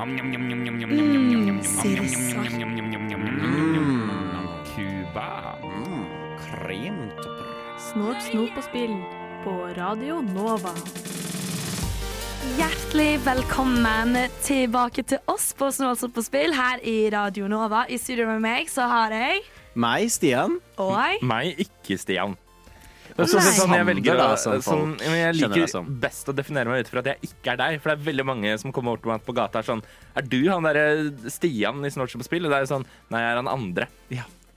Mm. Cuba. Kremtopper. Snort, snop og spill på Radio Nova. Hjertelig velkommen tilbake til oss på Snort, snop og spill her i Radio Nova. I studio med meg så har jeg Meg, Stian. og Meg, ikke Stian. Å, Sånn, sånn jeg velger da, sånn sånn, men Jeg liker best å definere meg ut fra at jeg ikke er deg. For det er veldig mange som kommer bort til meg på gata er sånn Er du han derre Stian i Snort som spill? Og det er jo sånn Nei, jeg er han andre.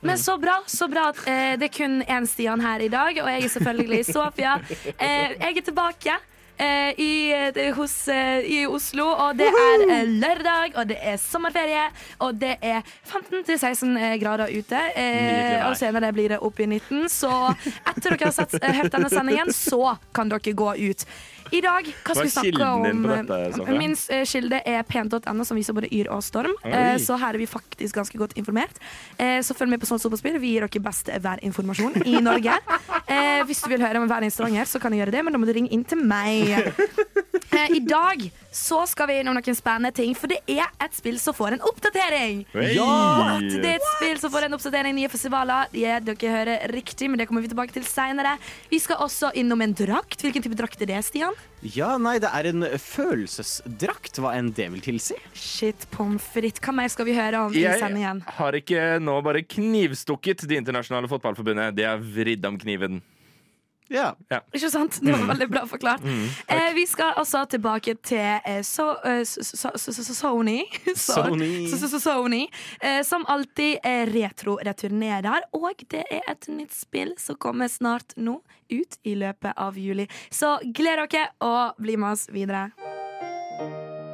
Men så bra, så bra at eh, det er kun én Stian her i dag, og jeg er selvfølgelig Sofia. Eh, jeg er tilbake. Eh, i, det, hos, eh, i Oslo, og det er eh, lørdag, og det er sommerferie, og det er 15-16 grader ute. Eh, og senere blir det opp i 19, så etter dere har sett, eh, hørt denne sendingen, så kan dere gå ut. I dag, hva skal vi snakke om? dette, Min eh, kilde er pent.no, som viser både yr og storm. Eh, så her er vi faktisk ganske godt informert. Eh, så følg med på Sånn Stå. Vi gir dere best værinformasjon i Norge. Eh, hvis du vil høre om været i Stavanger, så kan jeg gjøre det, men da må du ringe inn til meg. Eh, I dag så skal vi innom noen spennende ting, for det er et spill som får en oppdatering. What? Det er et spill som får en oppdatering. Nye festivaler. Ja, dere hører riktig, men det kommer vi tilbake til seinere. Vi skal også innom en drakt. Hvilken type drakt er det, Stian? Ja, nei, det er en følelsesdrakt, hva enn det vil tilsi. Shit pommes frites. Hva mer skal vi høre om i Jeg har ikke nå bare knivstukket Det internasjonale fotballforbundet. Det er vridd om kniven. Ja. Ikke sant? Det Mm. var veldig bra forklart. eh, vi skal altså tilbake til eh, so, eh, so, so, so, so, Sony. Sony. so, so, so, Sony eh, som alltid retro-returnerer. Og det er et nytt spill som kommer snart nå, ut i løpet av juli. Så gled dere, og bli med oss videre.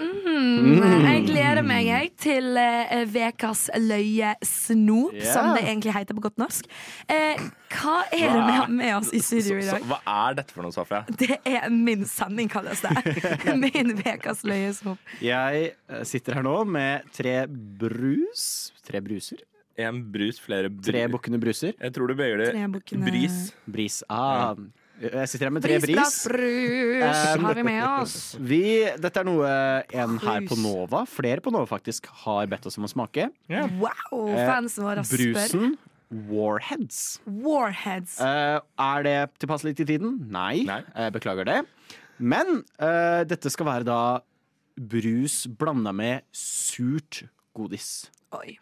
Mm, jeg gleder meg jeg, til uh, Vekas løyesnop, yeah. som det egentlig heter på godt norsk. Eh, hva er det vi har med oss i studio i dag? hva er dette for noe, Sofia? Det er min sending, kalles det. Min Vekas løyesnop. Jeg eh, sitter her nå med tre brus. Tre bruser. En brus, flere brus. Tre bukkende bruser. Jeg tror du bøyer det Tre bris. Bris. Ah, jeg sitter her med tre bris. Um, har vi med oss. Vi, dette er noe en her på Nova, flere på Nova faktisk, har bedt oss om å smake. Wow, Eh, fansen vår spør. Brusen Warheads. Warheads. Uh, er det tilpasselig til tiden? Nei. Nei. Uh, beklager det. Men uh, dette skal være da brus blanda med surt godis. Oi.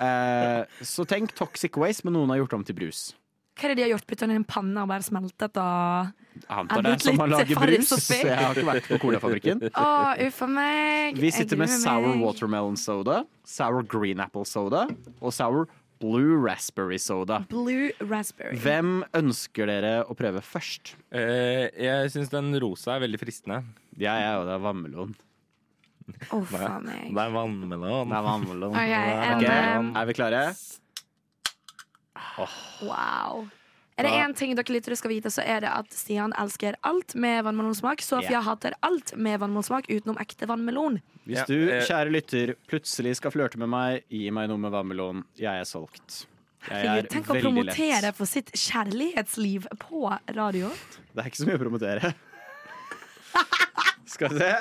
Eh, så tenk Toxic Waste, men noen har gjort om til brus. Hva er det de har gjort? Putta den i en panne og bare smeltet og Jeg antar det er som å litt lage brus. Jeg har ikke vært på Colafabrikken. Å, uff meg. Vi sitter med sour watermelon soda, sour green apple soda og sour blue raspberry soda. Blue raspberry. Hvem ønsker dere å prøve først? Eh, jeg syns den rosa er veldig fristende. Ja, Jeg jo det er vannmelon. Oh, faen meg. Det er vannmelon. Det er vannmelon. Okay, okay. Er vi klare? Wow. Er det én ting dere lyttere skal vite, så er det at Stian elsker alt med vannmelonsmak. Sofia yeah. hater alt med vannmelonsmak utenom ekte vannmelon. Hvis du, eh, kjære lytter, plutselig skal flørte med meg, gi meg noe med vannmelon. Jeg er solgt. Jeg er Herregud, Tenk å promotere lett. for sitt kjærlighetsliv på radio. Det er ikke så mye å promotere. Skal vi se.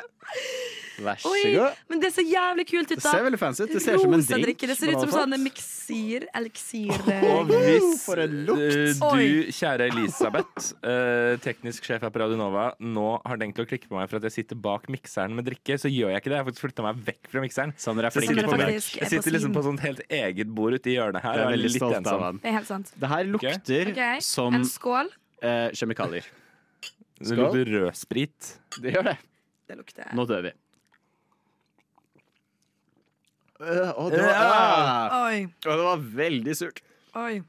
Vær så Oi, god. men det ser jævlig kult ut, da. Det ser veldig fancy ut. Det ser ut som en drink. drikke. Det ser ut som sånn miksir, eliksir Og eh, hvis eh, du, kjære Elisabeth, eh, teknisk sjef her på Radio Nova, nå har tenkt å klikke på meg for at jeg sitter bak mikseren med drikke, så gjør jeg ikke det. Jeg har faktisk flytta meg vekk fra mikseren. Sander er Så jeg flink er på det. jeg er sitter liksom på sånt helt eget bord ute i hjørnet her. Jeg er veldig stolt av han. Det er helt sant. Det her lukter okay. som En skål. eh, kjemikalier. Det Skål. lukter rødsprit. Det gjør det. Det lukter Nå dør vi. Øh, å, det, var, Ja. ah, Oi, og det var veldig surt. oi,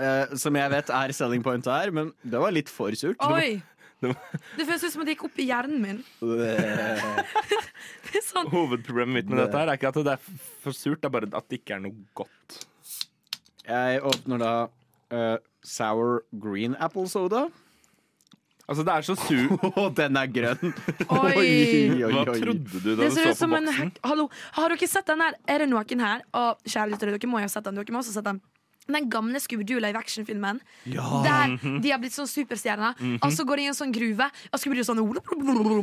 Eh, som jeg vet er selling point her, men det var litt for surt. oi. det Det føles ut som det gikk opp i hjernen min. Øh, Det er sånn Hovedproblemet mitt med dette her er ikke at det er for surt, det er bare at det ikke er noe godt. Jeg åpner da eh, sour green apple soda. Altså, det er så sur oh, den er grønn! Oi. Hva trodde du da du så, så ut som på en boksen? Hallo, har dere sett den her? Er det noen her? Og kjære lyttere, dere må jo ha sett den. Dere må også sett den. Den gamle Scooby-Doo live action-filmen. Der de har blitt sånn superstjerner. Og så går de i en sånn gruve, og Scooby-Doo sånn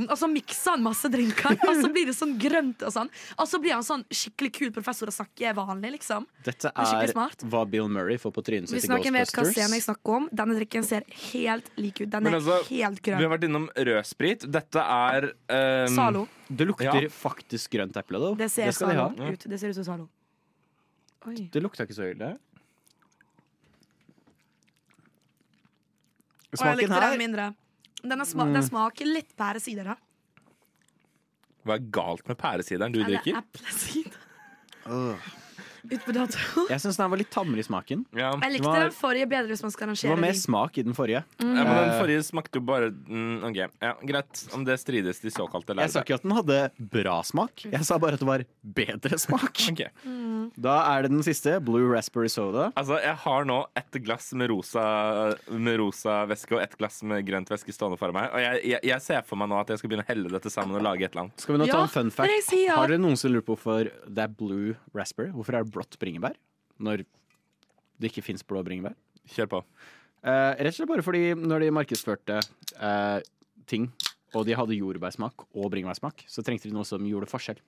Og så mikser han masse drinker, og så blir det sånn grønt og sånn. Og så blir han sånn skikkelig kul professor og snakker vanlig, liksom. Dette er er hva Bill Murray får på trynet sitt Hvis i noen vet hva scenen jeg snakker om, denne drikken ser helt lik ut. Den er altså, helt Vi har vært innom rødsprit. Dette er um, Zalo. Det lukter Ja. faktisk grønt eple, da. Det ser skal de ha. Ut. Det ser ut som Zalo. Oi. Det lukta ikke så ille. Og jeg Smaken likte den mindre. Den, sma mm. den smaker litt pæresider, da. Hva er galt med pæresideren du Eller drikker? eplesider. Ut på dato. Jeg syns den var litt tammere i smaken. Ja. Jeg likte var- den forrige bedre hvis man skal Det var mer de. smak i den forrige. ja, men den Eh, forrige smakte jo bare mm, OK, ja, greit. Om det strides de såkalte Jeg sa ikke at den hadde bra smak, jeg sa bare at det var bedre smak. Ok. Da er det den siste. Blue Raspberry Soda. Altså, jeg har nå ett glass med rosa, med rosa væske og ett glass med grønt væske stående foran meg. Og jeg, jeg, jeg ser for meg nå at jeg skal begynne å helle dette sammen og lage et eller annet. Skal vi nå ta en fun fact? Si, det. Har dere noensinne lurt på hvorfor det er blue raspberry? Hvorfor er det blått bringebær? Når det ikke fins blå bringebær? Kjør på. Eh, rett og slett bare fordi når de markedsførte eh, ting, og de hadde jordbærsmak og bringebærsmak, så trengte de noe som gjorde forskjell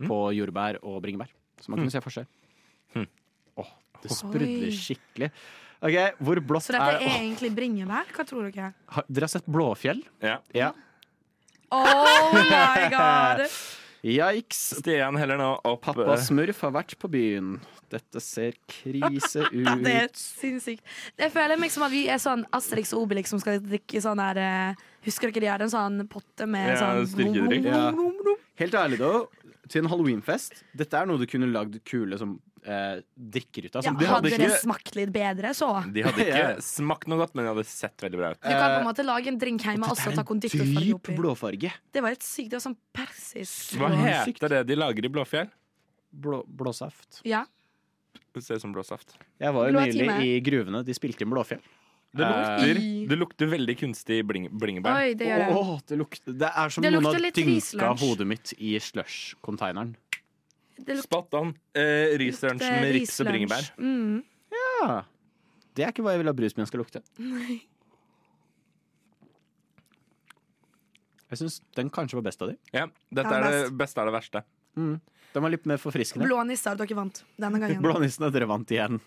på jordbær og bringebær. Så man kunne se forskjell. Mm. Åh, det sprudler skikkelig. Ok, Hvor blått er Så dette er er egentlig bringebær? Hva tror dere? har, Dere har sett Blåfjell? Ja. Ja. Oh my god! Yikes. Stian heller nå opp Pappa eh, Smurf har vært på byen. Dette ser krise ut. det er sinnssykt. Jeg føler meg som at vi er sånn Asterix og Obelix som skal drikke sånn her eh, Husker dere de har en sånn potte med Ja, sånn styrkedrikk. Helt ærlig, da. Til en halloweenfest. Dette er noe du kunne lagd kule som eh, drikker ut av. Ja, de hadde hadde det smakt litt bedre, så? De hadde ikke Ja. smakt noe godt, men de hadde sett veldig bra ut. Du kan på en måte lage en drink hjemme og så ta konditorfarge dyp oppi. blåfarge. Det var helt sykt. Det var sånn persisk. Hva heter det de lager i Blåfjell? Blå, blåsaft. Ja. Det ser ut som blåsaft. Jeg var jo nylig i gruvene. De spilte inn Blåfjell. Det Eh, lukter, det lukter veldig kunstig bling, blingebær. Oi, det gjør det. Åh, det, lukter, det er som Det noen lukter har litt dynka hodet mitt i slush-containeren. det lukter Spot on. Eh, med rips og rislunsj. bringebær. Mm. Ja. Det er ikke hva jeg vil ha brus min skal lukte. Jeg syns den kanskje var best av de. Ja, dette er det best. beste av det verste. Den var litt mer forfriskende. Blånisser, dere vant denne gangen. er dere vant igjen.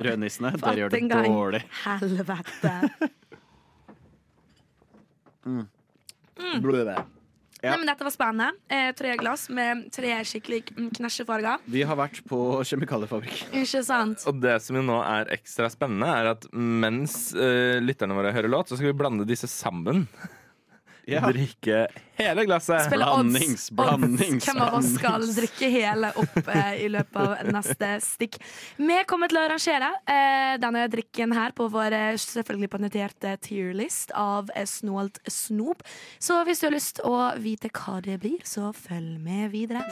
Rødnissene, dere gjør det gang. dårlig. Helvete. Blø. Ja. Nei, men dette var spennende. Eh, tre glass med tre skikkelig mm, knæsjefarger. Vi har vært på kjemikaliefabrikk. Ikke sant? Og det som jo nå er ekstra spennende, er at mens eh, lytterne våre hører låt, så skal vi blande disse sammen. Ja. Drikke hele glasset. Spille Blandings, odds, blandings, odds. Hvem av oss skal drikke hele opp eh, i løpet av neste stikk? Vi kommer til å arrangere eh, denne drikken her på vår eh, selvfølgelig patenterte tierlist av eh, snålt snop. Så hvis du har lyst å vite hva det blir, så følg med videre.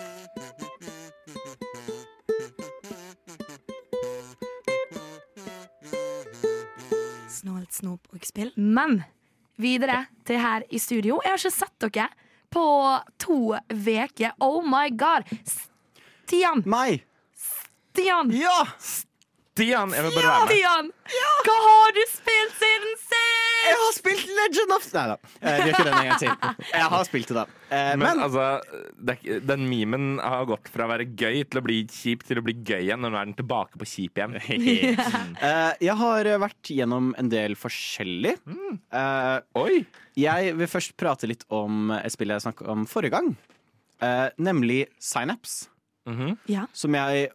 Snålt snop og spill. Men videre til her i studio. Jeg har ikke sett dere på to uker. Oh my god! Stian! Meg! Stian! Ja! Stian, jeg vil bare være med. Stian! Hva har du spilt siden sist? Jeg har spilt Legend of Nei da. Eh, Vi gjør ikke den en gang til. Jeg har spilt det, da. Eh, Men, Men altså, det, er ikke- den memen har gått fra å være gøy til å bli kjip til å bli gøy igjen. Og nå er den tilbake på kjip igjen. eh, jeg har vært gjennom en del forskjellig. Eh, Oi! Jeg vil først prate litt om et spill jeg snakket om forrige gang. Eh, nemlig Synapse. Mhm. Ja. Som jeg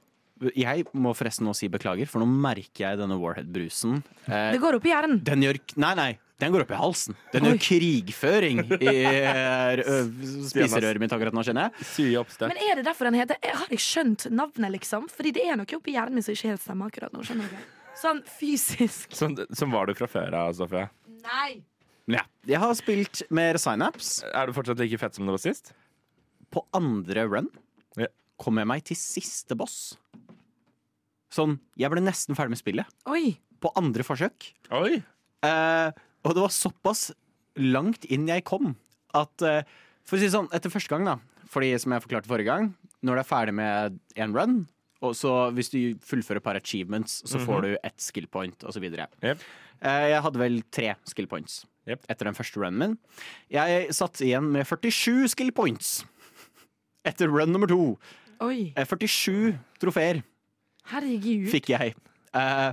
Jeg må forresten nå si beklager, for nå merker jeg denne Warhead-brusen. Eh, Det går opp i hjernen. den gjør Nei, nei. Den går opp i halsen. Den Oi. gjør krigføring i eh, spiserøret mitt akkurat nå, kjenner jeg. Men er det derfor den heter har jeg skjønt navnet, liksom. Fordi det er noe oppi hjernen min som ikke helt stemmer akkurat nå. Skjønner du? Sånn fysisk. Som, sånn var du fra før av, Sofie? Nei. Ja, jeg har spilt mer Synapse. Er du fortsatt like fett som du var sist? På andre run Ja. kom jeg meg til siste boss. Sånn, jeg ble nesten ferdig med spillet Oi. på andre forsøk. Oi! Eh, og det var såpass langt inn jeg kom at eh, For å si det sånn, etter første gang, da Fordi som jeg forklarte forrige gang, når du er ferdig med en run, og så hvis du fullfører et par achievements, så får du ett skill point, osv. Yep. Eh, jeg hadde vel tre skill points yep. etter den første runnen min. Jeg satt igjen med 47 skill points etter run nummer to. Oi. Eh, 47 trofeer Herregud. fikk jeg. Eh,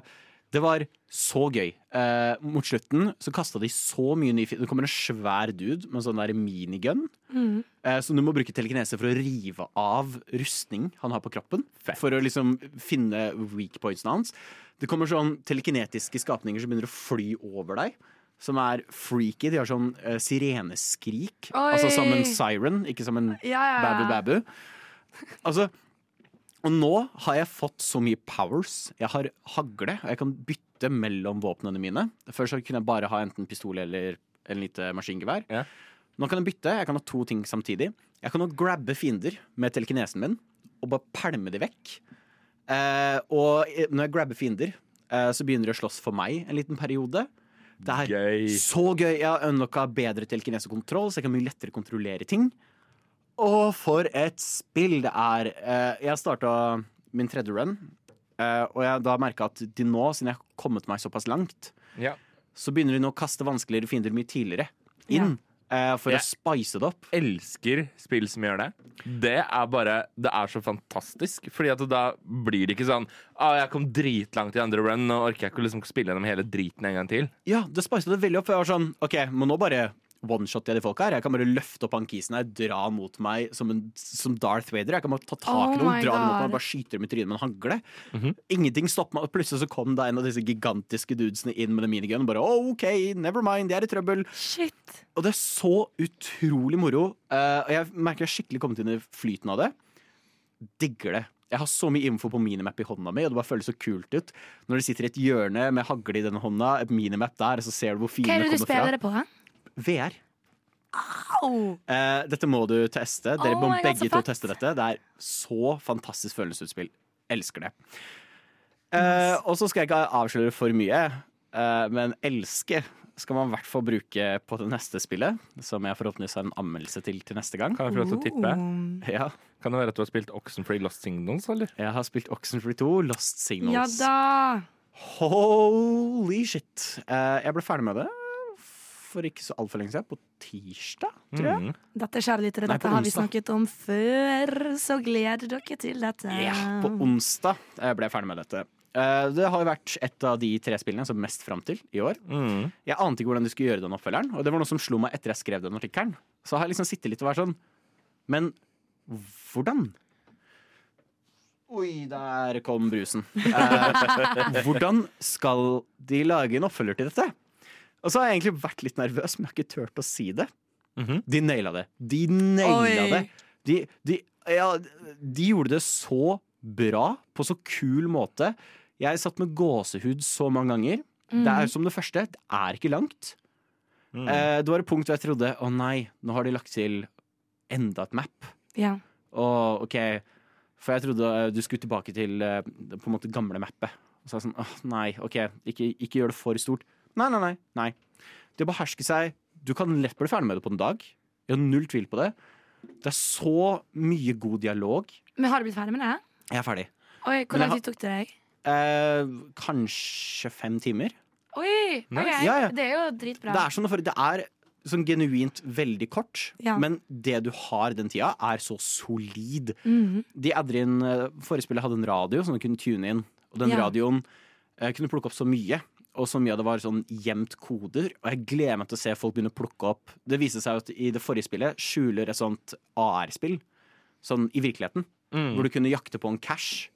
det var så gøy. Eh, mot slutten så kasta de så mye nye Det kommer en svær dude med en sånn der minigun. Mm. Eh, så du må bruke telekinese for å rive av rustning han har på kroppen. For å liksom finne weak pointsene hans. Det kommer sånn telekinetiske skapninger som begynner å fly over deg. Som er freaky. De har sånn eh, sireneskrik. Oi. Altså som en siren, ikke som en Ja, ja, ja. babu-babu. Altså og nå har jeg fått så mye powers. Jeg har hagle, og jeg kan bytte mellom våpnene mine. Før så kunne jeg bare ha enten pistol eller en lite maskingevær. Ja. Nå kan jeg bytte. Jeg kan ha to ting samtidig. Jeg kan nå grabbe fiender med telekinesen min og bare pælme de vekk. Eh, og når jeg grabber fiender, eh, så begynner de å slåss for meg en liten periode. Det er Gøy. så gøy. Jeg har unlocka bedre telekinesekontroll, så jeg kan mye lettere kontrollere ting. Og for et spill det er. Eh, Jeg starta min tredje run, eh, og jeg da merka at de nå, siden jeg har kommet meg såpass langt, Ja. så begynner de nå å kaste vanskeligere fiender mye tidligere inn. Ja For jeg å spice det opp. elsker spill som gjør det. Det er bare Det er så fantastisk. Fordi at da blir det ikke sånn ah, 'Jeg kom dritlangt i andre run, nå orker jeg ikke liksom spille gjennom hele driten en gang til'. Ja, det spicet det veldig opp. For jeg var sånn OK, må nå bare one-shot jeg de folka her. Jeg kan bare løfte opp han kisen her, dra han mot meg som, en, som Darth Vader. Jeg kan bare ta tak Oh i noen, my dra dem mot meg, bare skyte dem i trynet med en hagle. Ingenting stopper meg. Og plutselig så kom da en av disse gigantiske dudesene inn med den og Bare oh, OK, never mind, de er i trøbbel. Shit. Og det er så utrolig moro. Uh, og jeg merker jeg har skikkelig kommet inn i flyten av det. Digger det. Jeg har så mye info på minimap i hånda mi, og det bare føles så kult ut. Når du sitter i et hjørne med hagle i denne hånda, et minimap der, og så ser du hvor fiendene kommer fra. Hva er det du spiller det på? Hæ? VR. Au! Eh, dette må du teste. Dere Oh må oh begge God, to teste dette. Det er så fantastisk følelsesutspill. Elsker det. Eh, og så skal jeg ikke avsløre for mye, eh, men elske skal man i hvert fall bruke på det neste spillet, som jeg forhåpentligvis har en anmeldelse til til neste gang. Kan jeg få lov til å tippe? Ja, Kan det være at du har spilt Oxenfree Lost Signals, eller? jeg har spilt Oxenfree 2, Lost Signals. Ja da. Holy shit. Eh, jeg ble ferdig med det for ikke så altfor lenge siden, på tirsdag, tror jeg. Mm. Dette kjære lyttere, dette Nei, har vi snakket om før, så gleder dere til dette. Ja, på onsdag eh, ble jeg ferdig med dette. Eh, Det har jo vært et av de tre spillene som mest fram til i år. Mm. Jeg ante ikke hvordan de skulle gjøre den oppfølgeren, og det var noe som slo meg etter jeg skrev den artikkelen. Så har jeg liksom sittet litt og vært sånn Men hvordan? Oi, der kom brusen. Eh, hvordan skal de lage en oppfølger til dette? Og så har jeg egentlig vært litt nervøs, men jeg har ikke turt å si det. Mhm. De naila det. De naila Oi. det. De, de, ja, de gjorde det så bra, på så kul måte. Jeg satt med gåsehud så mange ganger. Det er som det første. Det er ikke langt. Mm. Eh, det var et punkt hvor jeg trodde å nei, nå har de lagt til enda et map. Ja. Og ok, For jeg trodde eh, du skulle tilbake til eh, på en måte gamle mappet. Og så er jeg sånn, åh nei, ok, ikke, ikke gjør det for stort. Nei, nei, nei. nei. Det å beherske seg Du kan lett bli ferdig med det på en dag. Jeg har null tvil på det. Det er så mye god dialog. Men har du blitt ferdig med det? Jeg er ferdig. Oi, Hvor lang tid tok det deg? Eh, kanskje fem timer. Oi, Nice. Ja, ja. Det er jo dritbra. Det er sånn, det er sånn genuint veldig kort, Ja. men det du har den tida, er så solid. Mhm. De adder inn, eh, Forrige spillet hadde en radio som du kunne tune inn, og den Ja. radioen eh, kunne plukke opp så mye. Og så mye av det var sånn gjemt koder. Og jeg gleder meg til å se folk begynne å plukke opp. Det viser seg at i det forrige spillet skjuler et sånt AR-spill, sånn i virkeligheten, Mm. hvor du kunne jakte på en cash.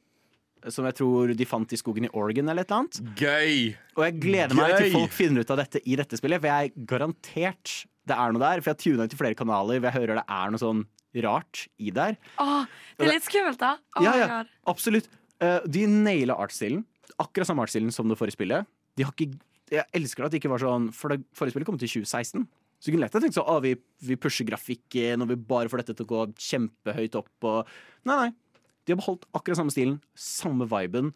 Som jeg tror de fant i skogen i Oregon eller et eller annet. Gøy! Og jeg gleder meg til folk finner ut av dette i dette spillet, for jeg er garantert det er noe der. For jeg har tuna til flere kanaler, hvor jeg hører det er noe sånn rart i der. Åh, det er litt skummelt, da. Åh, Ja, ja, absolutt. Eh, de naila artstilen. Akkurat samme artstilen som det forrige spillet. De har ikke, jeg elsker at det ikke var sånn For det forrige spillet kom til 2016. Så kunne lett ha tenkt sånn Å, vi, vi pusher grafikken, og vi bare får dette til å gå kjempehøyt opp og Nei, nei. De har beholdt akkurat samme stilen, samme viben.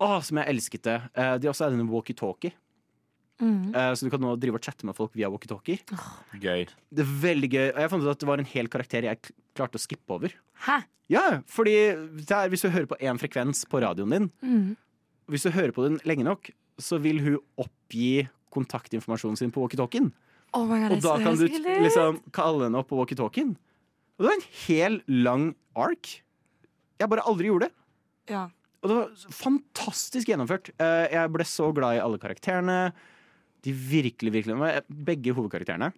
Å, som jeg elsket det. Eh, de også denne walkietalkie. Mm. Eh, så du kan nå drive og chatte med folk via walkietalkie. Gøy. Det er veldig gøy. Og jeg fant ut at det var en hel karakter jeg klarte å skippe over. Hæ? Ja, fordi det er, hvis du hører på én frekvens på radioen din, Mm. hvis du hører på den lenge nok, så vil hun oppgi kontaktinformasjonen sin på walkietalkien. Oh God, Og da kan du liksom kalle henne opp på walkietalkien. Og det var en hel lang ark. Jeg bare aldri gjorde det. Ja. Og det var fantastisk gjennomført. Eh, Jeg ble så glad i alle karakterene. De virkelig, virkelig Begge hovedkarakterene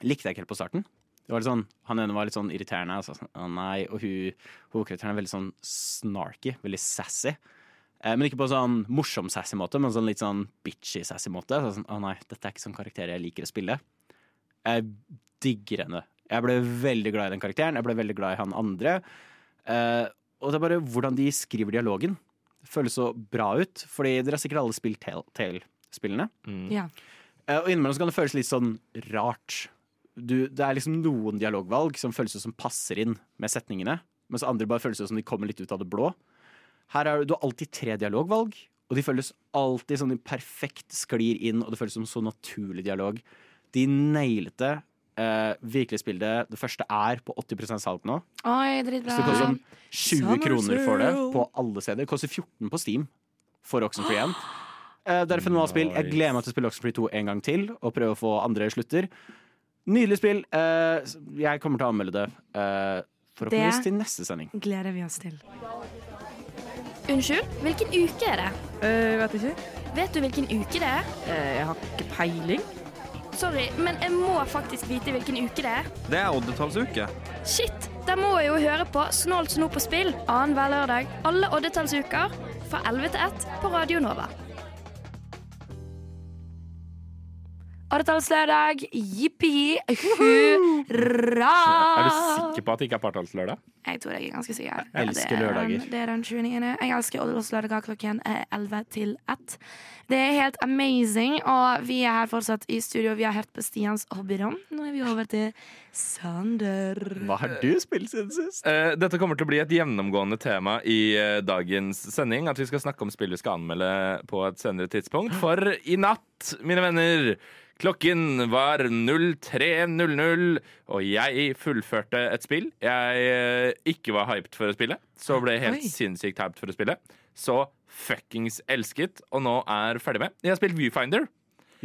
likte jeg ikke helt på starten. Det var litt sånn, Han ene var litt sånn irriterende. Altså, nei, Og hun, hovedkarakteren er veldig sånn snarky, veldig sassy. Eh, men ikke på sånn morsom sassy måte, men sånn litt sånn bitchy sassy måte. Så sånn, å nei, dette er ikke sånn karakter jeg liker å spille. Jeg digger henne. Jeg ble veldig glad i den karakteren. Jeg ble veldig glad i han andre. Eh, og det er bare hvordan de skriver dialogen. Det føles så bra ut. Fordi dere har sikkert alle spilt Tale-spillene. Mm. ja. Eh, og innimellom så kan det føles litt sånn rart. Du, det er liksom noen dialogvalg som føles ut som passer inn med setningene, mens andre bare føles ut som de kommer litt ut av det blå. Her er du har alltid tre dialogvalg, og de føles alltid sånn perfekt sklir inn, og det føles som så naturlig dialog. De nailet det. Eh, virkelighetsbildet det. Det første er på 80 salg nå. Oi, Så det koster sånn 20 Summer kroner for det på alle steder. Det koster 14 på Steam for Oxenfree 1. Eh, Det er et fenomenalt spill. Jeg gleder meg til å spille Oxenfree 2 en gang til og prøve å få andre slutter. Nydelig spill. Eh, Jeg kommer til å anmelde det eh, forhåpentligvis til neste sending. Det Gleder vi oss til. Unnskyld, hvilken uke er det? Uh, vet ikke. Vet du hvilken uke det er? Uh, jeg har ikke peiling. Sorry, men jeg må faktisk vite hvilken uke det er. Det er oddetallsuke. Shit, da må jeg jo høre på Snålt snop på spill annenhver lørdag alle oddetallsuker fra 11 til 1 på Radio Nova. Åretallslørdag, jippi, hurra! Er du sikker på at det ikke er partallslørdag? Jeg tror jeg er ganske sikker. Jeg elsker det er lørdager. Den, det er den 29. Jeg elsker åretallslørdager klokken eh, 11 til 1. Det er helt amazing, og vi er her fortsatt i studio. Vi har hørt på Stians hobbyrom. Nå er vi over til Sander. Hva har du spilt siden sist? Eh, dette kommer til å bli et gjennomgående tema i eh, dagens sending. At vi skal snakke om spill vi skal anmelde på et senere tidspunkt. For i natt, mine venner Klokken var 03.00, og jeg fullførte et spill jeg eh, ikke var hyped for å spille. Så ble jeg helt Oi. sinnssykt hyped for å spille. Så fuckings elsket, og nå er ferdig med. Jeg har spilt Viewfinder.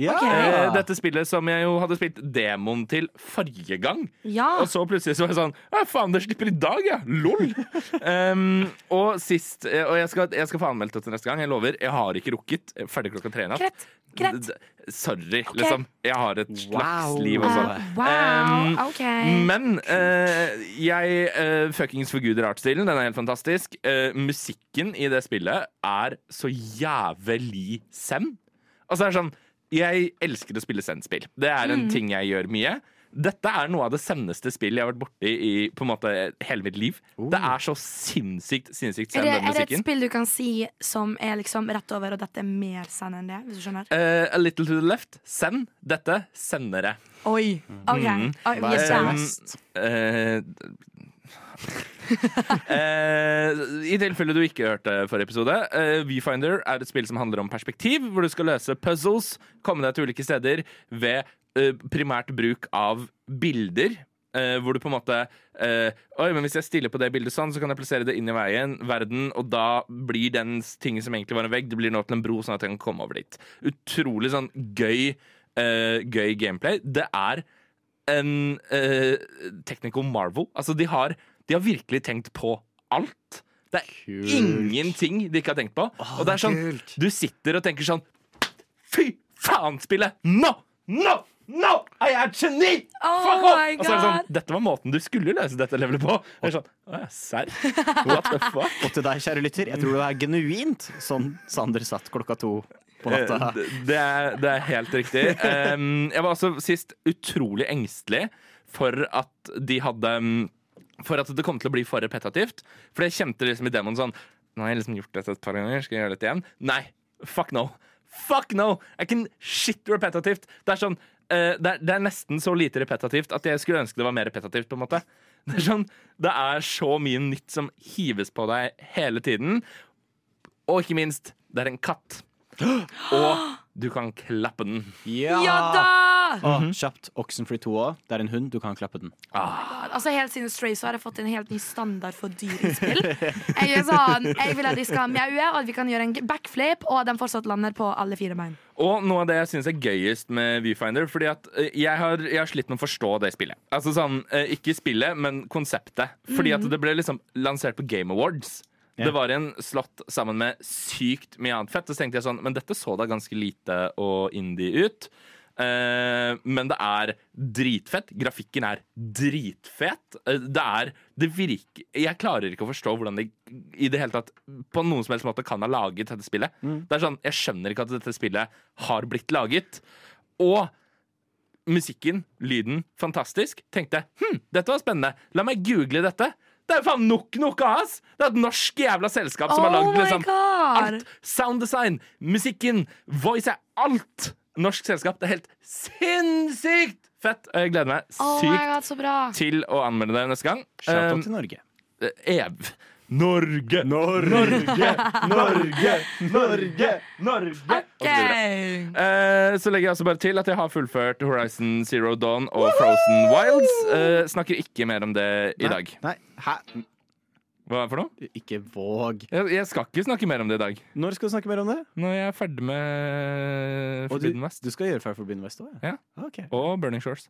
Ja! Ok. Eh, dette spillet som jeg jo hadde spilt demoen til forrige gang. Ja. Og så plutselig så var jeg sånn Ja, faen, det slipper i dag, ja! Lol! um, og sist eh, Og jeg skal, jeg skal få anmeldt det til neste gang. Jeg lover. Jeg har ikke rukket. Er Ferdig klokka tre i natt. Krett. Krett. Sorry, okay. Liksom. Jeg har et slags Wow. liv også. Uh, wow, Um, okay. Men uh, jeg uh, fuckings forguder artsstilen. Den er helt fantastisk. Eh, musikken i det spillet er så jævlig sem. Altså, det er sånn Jeg elsker å spille zen-spill. Det er en ting jeg gjør mye. Dette er noe av det sendeste spillet jeg har vært borti i på en måte hele mitt liv. Det er så sinnssykt sinnssykt send, den musikken. er det et spill du kan si som er liksom rett over, og dette er mer send enn det? Hvis du skjønner? Uh, a little to the left. Send. Dette sendere. Oi. OK. Mm. Oi, vi er spent. Eh, I tilfelle du ikke hørte forrige episode, eh, Viewfinder er et spill som handler om perspektiv, hvor du skal løse puzzles, komme deg til ulike steder ved eh, primært bruk av bilder. eh, hvor du på en måte eh, Oi, men Hvis jeg stiller på det bildet sånn, så kan jeg plassere det inn i veien, verden, og da blir den tingen som egentlig var en vegg, det blir nå til en bro, sånn at jeg kan komme over dit. Utrolig sånn gøy, eh, gøy gameplay. Det er en uh, technical marvel. Altså, de har, de har virkelig tenkt på alt. Det er Kult. ingenting de ikke har tenkt på. og det er sånn, kult. du sitter og tenker sånn Fy faen, spillet! Nå! Nå! Nå er et geni! Oh Fuck off! Og så er det sånn, Dette var måten du skulle løse dette levelet på. Og sånn, serr? What the fuck? Og til deg, kjære lytter, jeg tror det er genuint sånn Sander satt klokka to på natta. Eh, det- Det er, det er helt riktig. Jeg var også sist utrolig engstelig for at de hadde For at det kom til å bli for repetitivt. For jeg kjente liksom i demoen sånn Nå har jeg liksom gjort dette et par ganger, skal jeg gjøre dette igjen? Nei. Fuck no. Fuck no! Jeg kan shit repetitivt. Det er sånn Uh, det, er, det er nesten så lite repetitivt at jeg skulle ønske det var mer repetitivt. på en måte Det er sånn Det er så mye nytt som hives på deg hele tiden. Og ikke minst, det er en katt. Og du kan klappe den. Ja, Ja da! Og kjapt. Oxenfree 2 òg. Det er en hund, du kan klappe den. Altså Helt siden Stray så har jeg fått en helt ny standard for dyrespill. Jeg, er sånn, jeg vil at de skal mjaue, og at vi kan gjøre en backflip, og at de fortsatt lander på alle fire bein. Og noe av det jeg syns er gøyest med Viewfinder, fordi at eh, jeg har, jeg har slitt med å forstå det spillet. Altså sånn, eh, Ikke spillet, men konseptet. Fordi at det ble liksom lansert på Game Awards. Det var en slott sammen med sykt mye annet fett. Så tenkte jeg sånn, men dette så da ganske lite og indie ut. Uh, men det er dritfett. Grafikken er dritfett. Uh, det er Det virker Jeg klarer ikke å forstå hvordan de i det hele tatt på noen som helst måte kan ha laget dette spillet. Det er sånn, Jeg skjønner ikke at dette spillet har blitt laget. Og musikken, lyden, fantastisk. Tenkte hm, dette var spennende. La meg google dette. Det er faen nok noe ass! Det er et norsk jævla selskap som har Oh lagd my liksom alt. Sounddesign, musikken, voice er alt! Norsk selskap. Det er helt sinnssykt fett! Og jeg gleder meg Oh sykt God, til å anmelde det neste gang. Shout-out Um, til Norge. Ev. Norge! Norge! Norge! Norge! Norge! Okay. Eh, så legger jeg også bare til at jeg har fullført Horizon Zero Dawn og Frozen Wilds. Eh, snakker ikke mer om det i dag. Nei, hæ? Hva er det for noe? Ikke våg. Jeg, jeg skal ikke snakke mer om det i dag. Når skal du snakke mer om det? Når jeg er ferdig med Og du, Forbidden West du skal gjøre ferdig Forbidden West òg? Ja. Ok. og Burning Shores.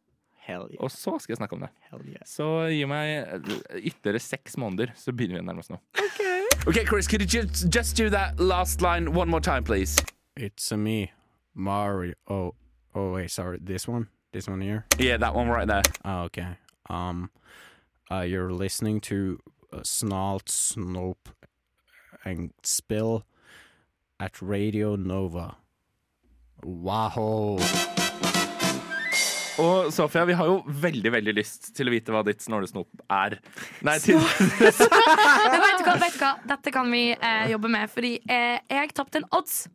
Hell yeah. Og så skal jeg snakke om det. Hell yeah. Så gi meg ytterligere seks måneder, så begynner vi nærmest nå. Okay, Chris, could you just, do that last line one more time, please? It's a me, Mario. Oh, oh wait, sorry. This one, this one here. Yeah, that one right there. Oh, okay. Um, uh, you're listening to uh, Snalt, Snope, and Spill at Radio Nova. Wow. Og Sofia, vi har jo veldig veldig lyst til å vite hva ditt snålesnop er. Nei, til, vet du hva, vet du hva? Dette kan vi eh, jobbe med, fordi eh, jeg tapte en odds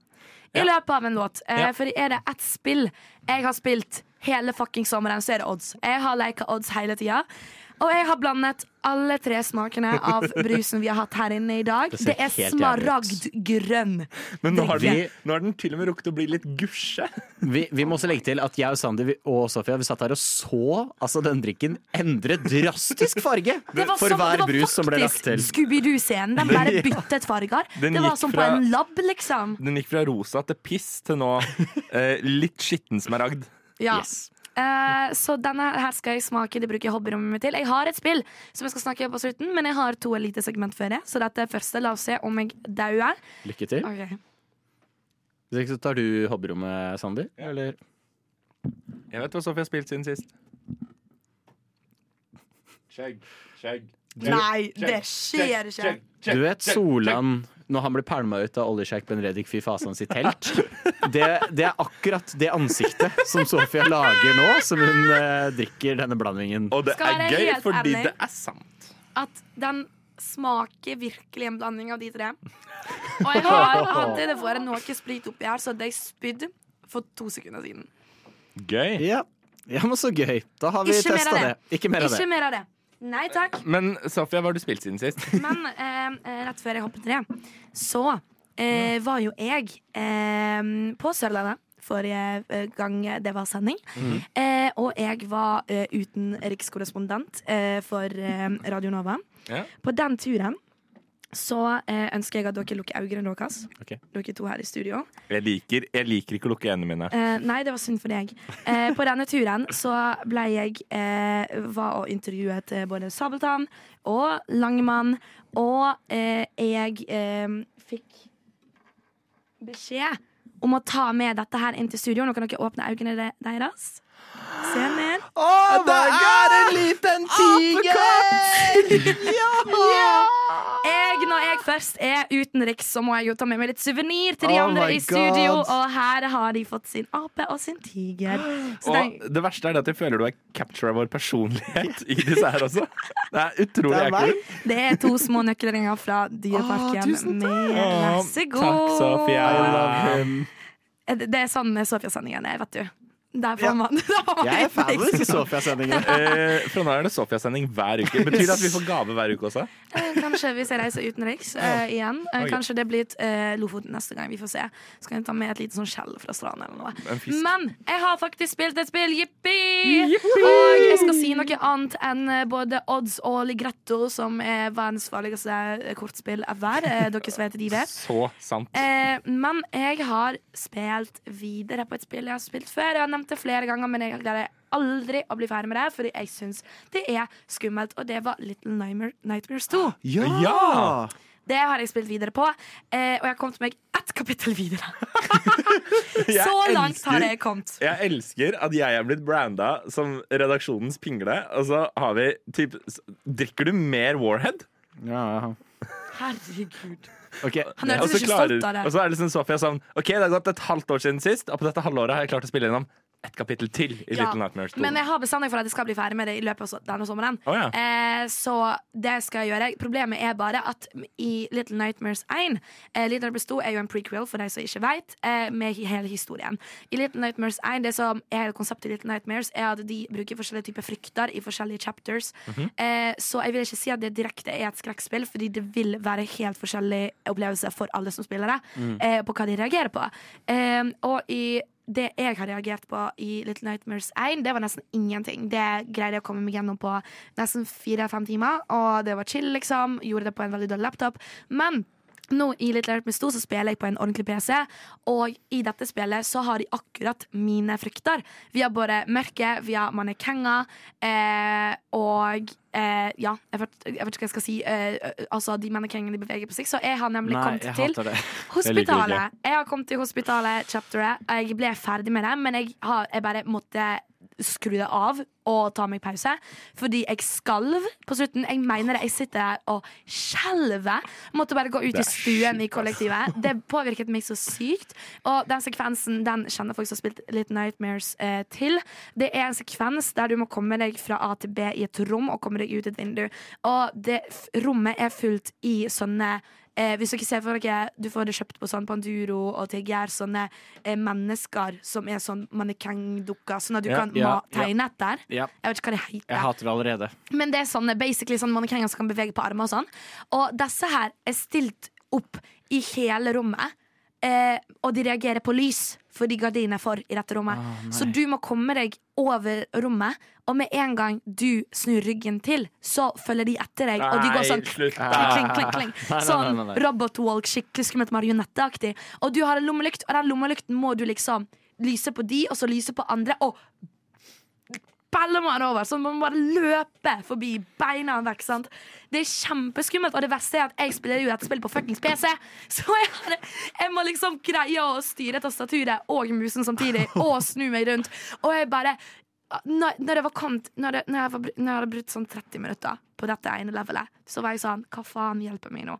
i Ja. løpet av en låt. Eh, Ja. Fordi er det ett spill jeg har spilt hele fucking sommeren, så er det odds. Jeg har leka odds hele tida. Og jeg har blandet alle tre smakene av brusen vi har hatt her inne i dag. Det Det, er smaragdgrønn. men nå har, den, nå har den til og med rukket å bli litt gusje. Vi, vi må også legge til at jeg og Sander og Sofia Vi satt her og så altså, den drikken endre drastisk farge Det var, for som, hver det var brus som ble lagt til. Scooby-Doo-scenen. Den bare byttet farger. Den Det var som fra- på en lab, liksom. Den gikk fra rosa til piss til nå eh, litt skitten smaragd. Ja. Yes. Eh, så denne her skal jeg smake. Det bruker jeg hobbyrommet mitt til. Jeg har et spill som jeg skal snakke om på slutten, men jeg har to elitesegment før det. Så dette er første. La oss se om jeg dauer. Lykke til. Okay. Hvis ikke så tar du hobbyrommet, Sander. Eller? Jeg vet hva Sofie har spilt siden sist. Skjegg, skjegg. Nei, det skjer ikke. Du vet Solan, når han ble pælma ut av oljesjeik Benredik Fy Fasan sitt telt? Det, det er akkurat det ansiktet som Sofia lager nå, som hun eh, drikker denne blandingen. Og det Skal er gøy, fordi det er sant. At den smaker virkelig en blanding av de tre. Og jeg har hadde det vært noe sprit oppi her, så hadde jeg spydd for to sekunder siden. Gøy. Ja. ja, men så gøy. Da har vi Ikke testa det. det. Ikke mer av Ikke mer av det. Nei takk. Men Sofia, hva har du spilt siden sist? Men eh, eh, rett før jeg hoppet ned, så eh, var jo jeg eh, på Sørlandet forrige eh, gang det var sending. eh, og jeg var eh, utenrikskorrespondent eh, for Radio Nova. Ja. På den turen så eh, ønsker jeg at dere lukker øynene deres. Okay. Dere to her i studio. Jeg liker, jeg liker ikke å lukke øynene mine. Eh, nei, det var synd for deg. Eh, på denne turen så ble jeg eh, Var og intervjuet eh, både Sabeltann og Langemann. Og eh, jeg eh, fikk beskjed om å ta med dette her inn til studio. Nå kan dere åpne øynene deres. Se ned. det er en liten tiger! Jeg, når jeg først er utenriks, så må jeg jo ta med meg litt suvenir til de Oh andre i studio. God. Og her har de fått sin ape og sin tiger. Så den, Og det verste er det at jeg føler du har captura vår personlighet i disse her også. Det er utrolig Det er ekkelt. Det er to små nøkkelringer fra Dyreparken. Oh, med vær så god. takk, Sofia. Det det er sånn Sofia-sendingen er, vet du. Der får man, ja. man Jeg er fan av disse Sofia-sendingene. Eh, fra nå er det Sofia-sending hver uke. Betyr det at vi får gave hver uke også? Eh, Kanskje hvis jeg reiser utenriks eh, igjen. Eh, Kanskje det blir et, eh, Lofoten neste gang. Vi får se. Så kan jeg ta med et lite sånn skjell fra stranden eller noe. Men jeg har faktisk spilt et spill, jippi! Og jeg skal si noe annet enn eh, både Odds og Ligretto, som er verdens farligste eh, kortspill ever. Eh, Dere vet, de vet. Så sant. Eh, men jeg har spilt videre på et spill jeg har spilt før. Jeg har nevnt det flere ganger, men jeg gleder aldri å bli ferdig med det, fordi jeg syns det er skummelt. Og det var Little Nightmare, Nightmares 2. Ja! Ja! Det har jeg spilt videre på, eh, og jeg har kommet meg ett kapittel videre. Så langt elsker- har jeg kommet. Jeg elsker at jeg er blitt branda som redaksjonens pingle, og så har vi typ Drikker du mer Warhead? Ja, ja. Herregud. Okay. Han hørtes ikke klarer- stolt av det. Og så er det sånn Sofia sånn OK, det har gått et halvt år siden sist, og på dette halvåret har jeg klart å spille gjennom ett kapittel til i Ja, Little Nightmares 2. Men jeg har bestemt meg for at jeg skal bli ferdig med det i løpet av denne sommeren. Oh, ja. eh, så det skal jeg gjøre. Problemet er bare at i Little Nightmares 1 eh, Little Nightmares 2 er jo en prequel, for de som ikke vet, eh, med hele historien. I Little Nightmares 1, det som er hele konseptet i Little Nightmares, er at de bruker forskjellige typer frykter i forskjellige chapters. Mhm. eh, så jeg vil ikke si at det direkte er et skrekkspill, fordi det vil være helt forskjellig opplevelse for alle som spiller det, Mm. eh, på hva de reagerer på. Eh, og i det jeg har reagert på i Little Nightmares 1, det var nesten ingenting. Det greide jeg å komme meg gjennom på nesten fire-fem timer, og det var chill, liksom. Gjorde det på en veldig dårlig laptop. Men nå i Little Help Me Sto så spiller jeg på en ordentlig PC, og i dette spillet så har de akkurat mine frykter. Vi har både mørket, vi har mannekenger, eh, og eh, ja, jeg vet, jeg vet ikke hva jeg skal si. Eh, altså, de mannekengene de beveger på seg. Så jeg har nemlig Nei, kommet til hospitalet. Jeg. Jeg har kommet til hospitalet, chapteret. Jeg ble ferdig med det, men jeg, har, jeg bare måtte skru det av og ta meg pause. Fordi jeg skalv på slutten. Jeg mener det. Jeg sitter der og skjelver. Måtte bare gå ut i stuen i kollektivet. Det påvirket meg så sykt. Og den sekvensen den kjenner folk som har spilt litt Nightmares eh, til. Det er en sekvens der du må komme deg fra A til B i et rom og komme deg ut et vindu. Og det rommet er fullt i sånne Eh, hvis dere ser for dere Du får det kjøpt på sånn Panduro og TGR, sånne eh, mennesker som er sånn mannekengdukker, sånn at du Ja, kan ja, tegne etter. Ja, Jeg vet ikke hva det heter. jeg hater det allerede. Men det er sånne, basically sånne mannekenger som kan bevege på armer og sånn. Og disse her er stilt opp i hele rommet. Eh, og de reagerer på lys, fordi gardinen er for i dette rommet. så du må komme deg over rommet, og med en gang du snur ryggen til, så følger de etter deg. og de går sånn slutt. kling, kling, kling, kling. Nei, nei, Sånn nei, nei, nei. robotwalk, skikkelig skummelt marionetteaktig. Og du har en lommelykt, og den lommelykten må du liksom lyse på de, og så lyse på andre. Og baller man over, så man bare løper forbi beina vekk. sant? Det er kjempeskummelt, og det verste er at jeg spiller jo dette spillet på fuckings PC. Så jeg, hadde, jeg må liksom greie å styre tastaturet og musen samtidig, og snu meg rundt. Og jeg bare når, når, det var kommet, når, det, når, jeg var, når jeg hadde brutt sånn 30 minutter på dette ene levelet, så var jeg sånn Hva faen hjelper meg nå?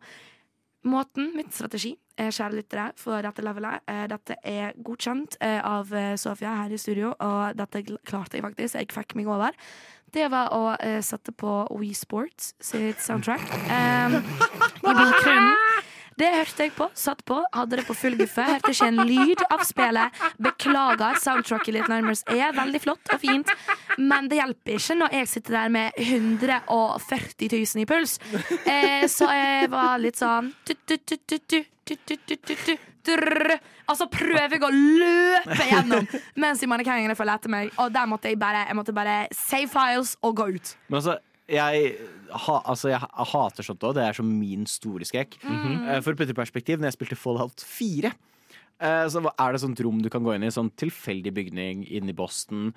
Måten, mitt strategi, kjære lyttere, for dette levelet eh, Dette er godkjent eh, av eh, Sofia her i studio, og dette klarte jeg faktisk. Jeg fikk meg over. Det var å eh, sette på WeSports Sports sitt soundtrack um, i bakgrunnen. Det hørte jeg på, satt på, hadde det på full guffe. Hørte ikke en lyd av spillet. Beklager, soundtracket litt nærmest er veldig flott og fint, men det hjelper ikke når jeg sitter der med 140 000 i puls. Eh, så jeg var litt sånn tu, tu, tu, tu, tu, tu, tu, tu, tu, tu, drrr. Og så prøver jeg å løpe gjennom mens de mannekengene følger etter meg. Og der måtte jeg bare, jeg måtte bare save files og gå ut. Men altså, jeg, ha, altså, jeg hater sånt òg. Det er som min store skrekk. Eh, For å putte i perspektiv, når jeg spilte Fallout 4, eh, så er det sånt rom du kan gå inn i, sånn tilfeldig bygning inne i Boston.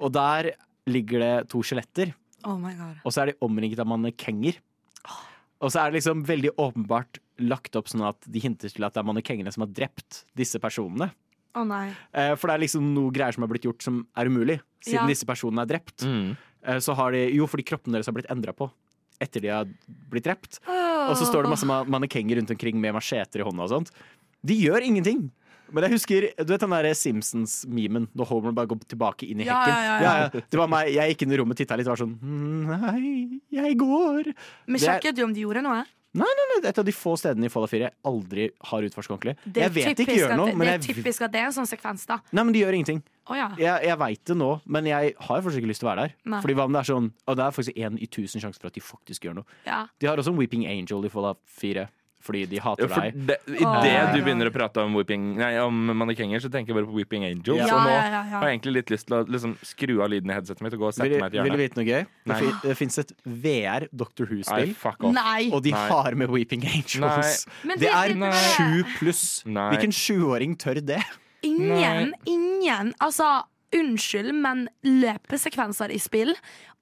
Og der ligger det to skjeletter, Oh og så er de omringet av mannekenger. Og så er det liksom veldig åpenbart lagt opp sånn at de hinter til at det er mannekengene som har drept disse personene. Å nei. Eh, For det er liksom noe greier som har blitt gjort som er umulig, siden Ja. disse personene er drept. Mm. Eh, Så har de, jo, fordi kroppene deres har blitt endra på etter de har blitt drept. Og så står det masse mannekenger rundt omkring med macheter i hånda og sånt. De gjør ingenting. Men jeg husker du vet den der Simpsons-memen når Homer bare går tilbake inn i Ja, hekken. ja, ja, ja. Det var meg, Jeg gikk inn i rommet, titta litt og var sånn Nei, jeg går. Men er- sjekket du om de gjorde noe? Nei, nei, nei, et av de få stedene i Fallout 4 jeg aldri har utforsket ordentlig. Det Jeg vet ikke gjør noe, det, men det er jeg typisk at det er en sånn sekvens, da. Nei, men de gjør ingenting. Oh, ja. Jeg, jeg veit det nå, men jeg har fortsatt ikke lyst til å være der. Nei. Fordi hva om det er sånn Og det er faktisk én i tusen sjanse for at de faktisk gjør noe. ja. De har også en Weeping Angel i Fallout 4, fordi de hater hater for deg. Idet I Åh. det du begynner å prate om, whipping, nei, om mannekenger, så tenker jeg bare på Weeping Angels. Ja. Så nå ja, ja, ja. har jeg egentlig litt lyst til å liksom, skru av lyden i headsetet mitt og gå og sette Vil, meg i et vil du vite noe gøy? Det, Nei. det fins et VR Doctor Who-spill, og de Nei. har med Weeping Angels. Det det- er sju pluss. Hvilken sjuåring tør det? Ingen, ingen Altså, unnskyld, men løpesekvenser i spill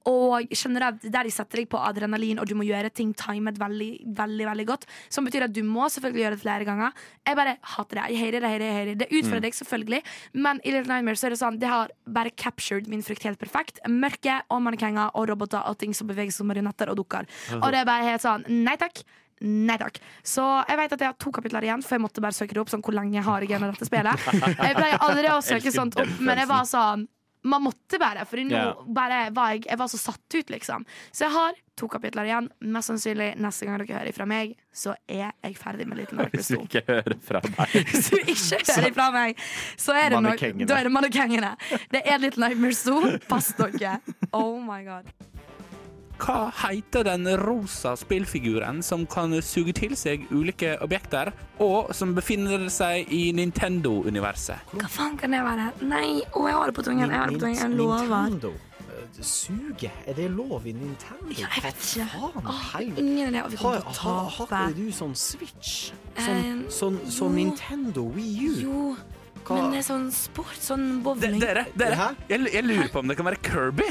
og generelt der de setter deg på adrenalin, og du må gjøre ting timet veldig, veldig veldig godt. Som betyr at du må selvfølgelig gjøre det flere ganger. Jeg bare hater det. Jeg hater det, hater det, hater det. Det utfordrer deg selvfølgelig, men i Little Nightmares så er det sånn Det har bare captured min frykt helt perfekt. Mørke og mannekenger og roboter og ting som beveger seg som marionetter og dukker. Og det er bare helt sånn Nei takk. Nei takk. Så jeg vet at jeg har to kapitler igjen, for jeg måtte bare søke det opp. Sånn, hvor lenge har jeg igjen av dette spillet? Jeg pleier aldri å søke sånt opp, men jeg var sånn man måtte bare, for nå yeah. bare var jeg, jeg var så satt ut, liksom. Så jeg har to kapitler igjen. Mest sannsynlig neste gang dere hører fra meg, så er jeg ferdig med Little Nightmares Hvis du ikke hører fra meg. Hvis du ikke hører fra meg, så er det nok Da er det mannekengene. Det er Little Nightmares 2. Pass dere. Oh my god. Hva heter den rosa spillfiguren som kan suge til seg ulike objekter, og som befinner seg i Nintendo-universet? Hva faen kan det være? Nei, å, jeg har det på tungen. Jeg har det på tungen. Jeg lover. Nintendo. Eh, Suge? Er det lov i Nintendo? Ja, jeg vet ikke. Faen, Åh, ingen idé. Vi Har, kommer til å tape. ikke du sånn Switch? Eh, Sånn, sånn, sånn. Nintendo Wii U? Jo, Hva? men det er sånn sport, sånn bowling. dere, dere jeg, jeg lurer på om det kan være Kirby?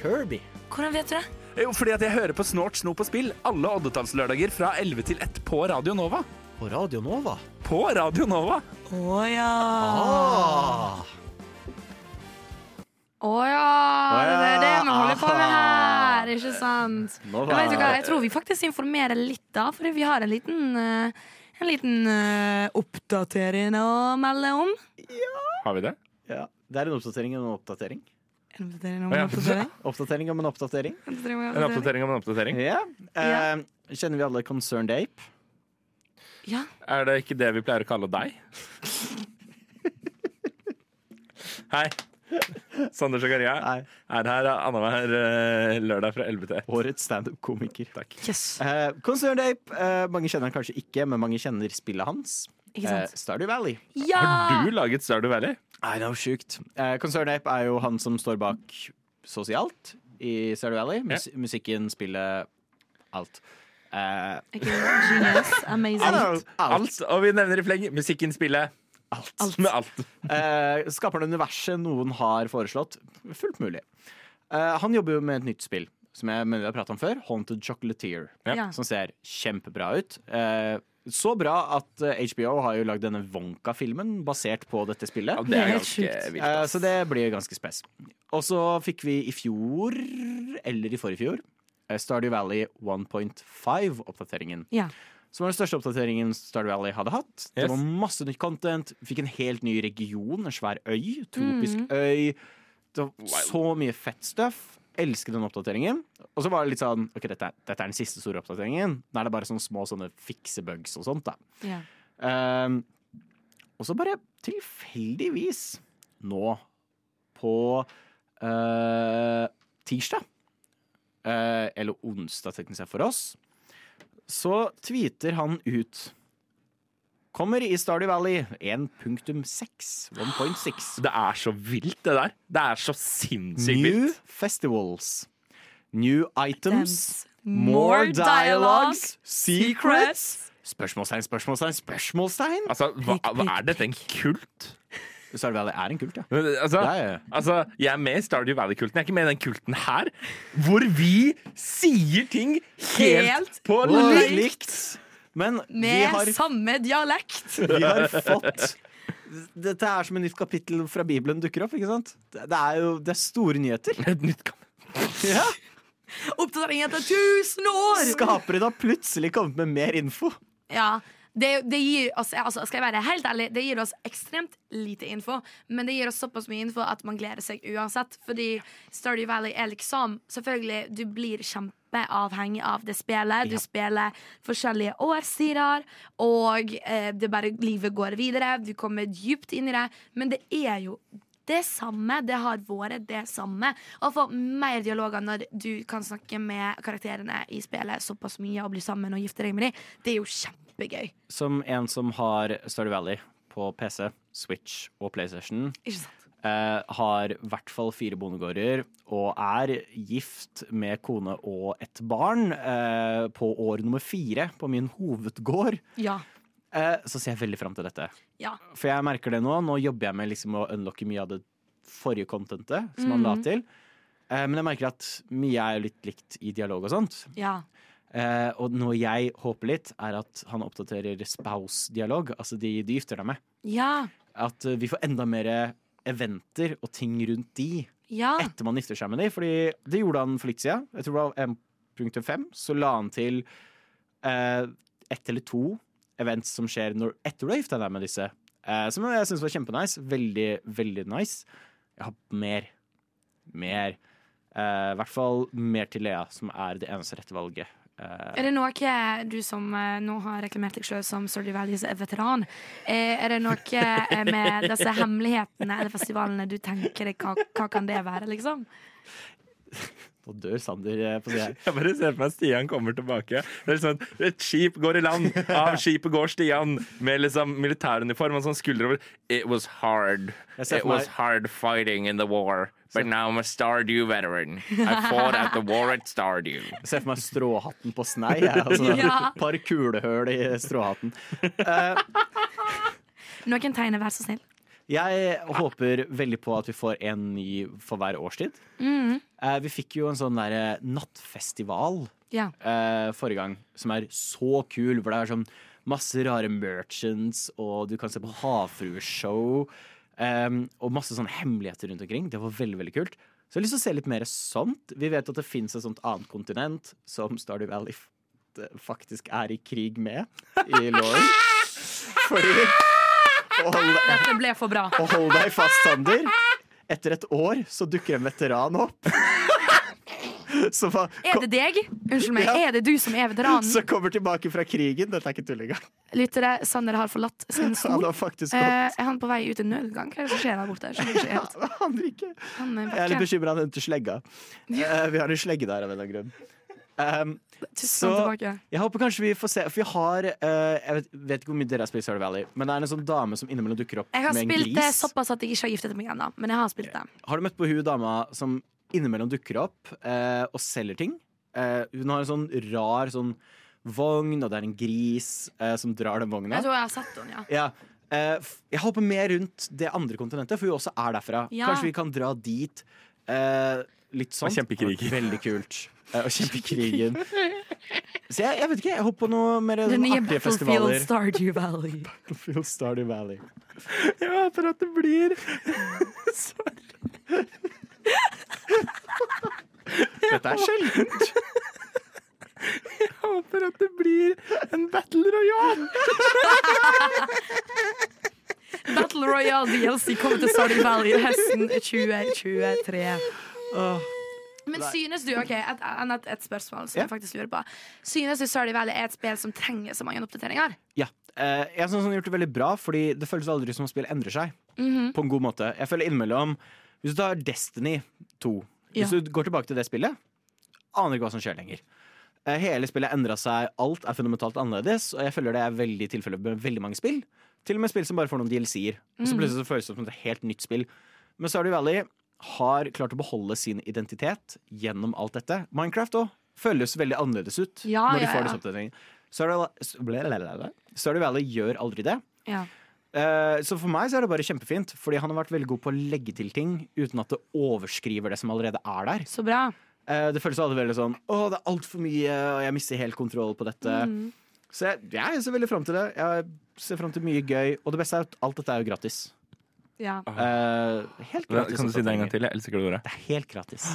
Kirby? Hvordan vet du det? Jo, fordi at jeg hører på Snort, snop og spill alle oddetallslørdager fra 11 til 1 på Radio Nova. På Radio Nova? På Radio Nova! Å ja. Ah! Å ja. Det er det vi holder på med her, ikke sant? Jeg, vet du hva, jeg tror vi faktisk informerer litt, da, fordi vi har en liten eh, en liten uh, oppdatering å melde om. Ja. Har vi det? Ja, det er en oppdatering og en oppdatering. En oppdatering om en oppdatering? Oppdatering om en oppdatering. Oppdatering om en En oppdatering. om en oppdatering. Ja. Eh, kjenner vi alle Concerned Ape? Ja. Er det ikke det vi pleier å kalle deg? Hei. Sander Zakaria er her annenhver uh, lørdag fra 11 til 1. Årets standup-komiker. Takk. Yes. Uh, Concerned Ape, Uh, mange kjenner han kanskje ikke, men mange kjenner spillet hans. Ikke Eh. Stardew Valley. Ja! Har du laget Stardew Valley? Nei, det er jo sjukt. Eh, Concern Ape er jo han som står bak sosialt i Stardew Valley. Mus musikken, spillet, alt. Eh, genius. Amazing. alt. Alt. Og vi nevner i fleng musikken, spillet. alt. Med alt. Eh, skaper det universet noen har foreslått. Fullt mulig. Eh, han jobber jo med et nytt spill som jeg mener vi har pratet om før. Haunted Chocolatier. Ja. Ja. Som ser kjempebra ut. Eh, så bra at eh, HBO har jo lagd denne Wonka-filmen basert på dette spillet. Ja, det er ganske vilt. Eh, så det blir ganske spes. Og så fikk vi i fjor, eller i forrige fjor, eh, Stardew Valley 1.5-oppdateringen. Ja. Som var den største oppdateringen Stardew Valley hadde hatt. Det var masse nytt content. Vi fikk en helt ny region, en svær øy. Tropisk Mm. øy. Det var så mye fett stuff. Elsket den oppdateringen. Og så var det litt sånn OK, dette, er- dette er den siste store oppdateringen. Nå er det bare sånne små sånne fiksebugs og sånt, da. Ja. Um, og så bare tilfeldigvis nå på uh, tirsdag, uh, eller onsdag teknisk sett for oss, så tweeter han ut Kommer i Stardew Valley 1.6. 1.6. Det er så vilt, det der. Det er så sinnssykt New vilt. festivals. New items. More dialogues. Secrets. Spørsmålstegn, spørsmålstegn, spørsmålstegn. Altså, hva, hva er dette? En kult? Stardew Valley er en kult, ja. Men, Altså, ja. altså, jeg er med i Stardew Valley-kulten. Jeg er ikke med i den kulten her, hvor vi sier ting helt, Helt på likt. likt. Men vi Med har, samme dialekt. vi har fått Dette er som et nytt kapittel fra Bibelen dukker opp. ikke sant? Det er jo det er store nyheter. Et nytt. Ja. Oppdatering etter 1000 år! Skaperen har plutselig kommet med mer info. Ja, det, det gir oss altså, Skal jeg være helt ærlig Det gir oss ekstremt lite info, men det gir oss såpass mye info at man gleder seg uansett. Fordi Stardew Valley er liksom Selvfølgelig, du blir kjempeavhengig av det spillet. Du spiller forskjellige årstider, og eh, det bare livet går videre. Du kommer dypt inn i det, men det er jo det samme. Det har vært det samme. Å få mer dialoger når du kan snakke med karakterene i spillet såpass mye og bli sammen og gifte deg med dem, det er jo kjempegøy. Som en som har Stardew Valley på PC, Switch og PlayStation, Ikke sant? Eh, har i hvert fall fire bondegårder og er gift med kone og et barn eh, på år nummer fire på min hovedgård. Ja. Eh, så ser jeg veldig fram til dette. Ja. For jeg merker det nå. Nå jobber jeg med liksom å unlocke mye av det forrige contentet som han la Mhm. til. Eh, men jeg merker at mye er litt likt i dialog og sånt. ja. Eh, og noe jeg håper litt, er at han oppdaterer spouse-dialog, altså de de gifter deg med. Ja. At vi får enda mer eventer og ting rundt de Ja. etter man gifter seg med de. Fordi det gjorde han for litt siden. Jeg tror det var 1.5. Så la han til eh, ett eller to events som skjer når, etter du har gifta deg med disse. Eh, som jeg syns var kjempenice. Veldig, veldig nice. Jeg har mer. Mer. Eh, I hvert fall mer til Lea, som er det eneste rette valget. Er det noe du som eh, nå har reklamert deg selv som Stardew Valleys veteran, eh, er det noe eh, med disse hemmelighetene eller festivalene du tenker deg, hva, hva kan det være, liksom? Nå dør Sander på det her. Jeg bare ser for meg Stian kommer tilbake. Det er sånn, Et skip går i land. Av skipet går Stian med liksom militæruniform og sånn skulder over. It was hard. It was hard fighting in the war. But now I'm a Stardew veteran. I fought at the war at Stardew. Se for meg stråhatten på snei. jeg, Altså, Ja. par kulehull i stråhatten. Noen tegner, vær så snill. Jeg håper veldig på at vi får en ny for hver årstid. Mm. Uh, vi fikk jo en sånn der nattfestival Ja. uh, forrige gang, som er så kul. Hvor det er sånn masse rare merchants, og du kan se på havfrueshow. Um, og masse sånne hemmeligheter rundt omkring. Det var veldig veldig kult. Så jeg har lyst til å se litt mer sånt. Vi vet at det fins et sånt annet kontinent som Stardew Valley faktisk er i krig med i Lauren. Fordi hold, Dette ble for bra. og hold deg fast, Sander. Etter et år så dukker en veteran opp. Var- Er det deg? Unnskyld meg, Ja. er det du som er veteranen? som kommer tilbake fra krigen. Dette er ikke tull engang. Lyttere, Sander har forlatt sin Han stol. har Eh, er han på vei ut i nødgang? Hva er det som skjer der borte? Helt. Han drikker. Han er Jeg er litt bekymra han henter slegga. Eh, vi har en slegge der av en eller annen grunn. Um, så jeg håper kanskje vi får se For vi har uh, Jeg vet, vet ikke hvor mye dere har spilt Stardew Valley, men det er en sånn dame som innimellom dukker opp Jeg har spilt det såpass at jeg ikke har giftet meg ennå, men jeg har spilt det. Har du møtt på hun dama som innimellom dukker opp eh, og selger ting? Eh, hun har en sånn rar sånn vogn, og det er en gris eh, som drar den vogna. Jeg tror jeg har sett den, ja. Ja. eh, jeg håper mer rundt det andre kontinentet, for vi også er derfra. Ja. Kanskje vi kan dra dit. eh, litt sånn. kjempe i krigen. Veldig kult. Eh, og kjempe i krigen. Så jeg, jeg vet ikke, jeg håper på noe mer Det sånn nye artige Battlefield festivaler. Stardew Valley. Battlefield Stardew Valley. Jeg håper at det blir Dette er sjeldent. Jeg håper at det blir en battle royale. Battle Royale DLC kommer til Stardew Valley høsten 2023. Men synes du, ok, et, et, et spørsmål som yeah. jeg faktisk lurer på Synes du Stardew Valley er et spill som trenger så mange oppdateringer? Ja. Eh, jeg synes han har gjort det veldig bra, fordi det føles aldri som om spill endrer seg. Mhm. På en god måte. Jeg føler innimellom Hvis du tar Destiny 2 Hvis Ja. du går tilbake til det spillet, aner ikke hva som skjer lenger. Eh, Hele spillet endra seg, alt er fundamentalt annerledes, og jeg føler det er veldig tilfellet med veldig mange spill. Til og med spill som bare får noen DLC-er. Og så Mm. plutselig så føles det som et helt nytt spill. Men Stardew Valley har klart å beholde sin identitet gjennom alt dette. Minecraft òg føles veldig annerledes ut Ja, når de ja, får disse oppdateringene. Stardew Valley gjør aldri det. Ja. Eh, Så for meg så er det bare kjempefint, fordi han har vært veldig god på å legge til ting uten at det overskriver det som allerede er der. Så bra. Eh, Det føles aldri veldig sånn Å, det er altfor mye, og jeg mister helt kontroll på dette. Mm. Så jeg, jeg ser veldig fram til det. Jeg ser fram til mye gøy. Og det beste er at alt dette er jo gratis. Ja. Uh, helt gratis. Kan du si det en gang til? Jeg elsker det ordet. Det er helt gratis.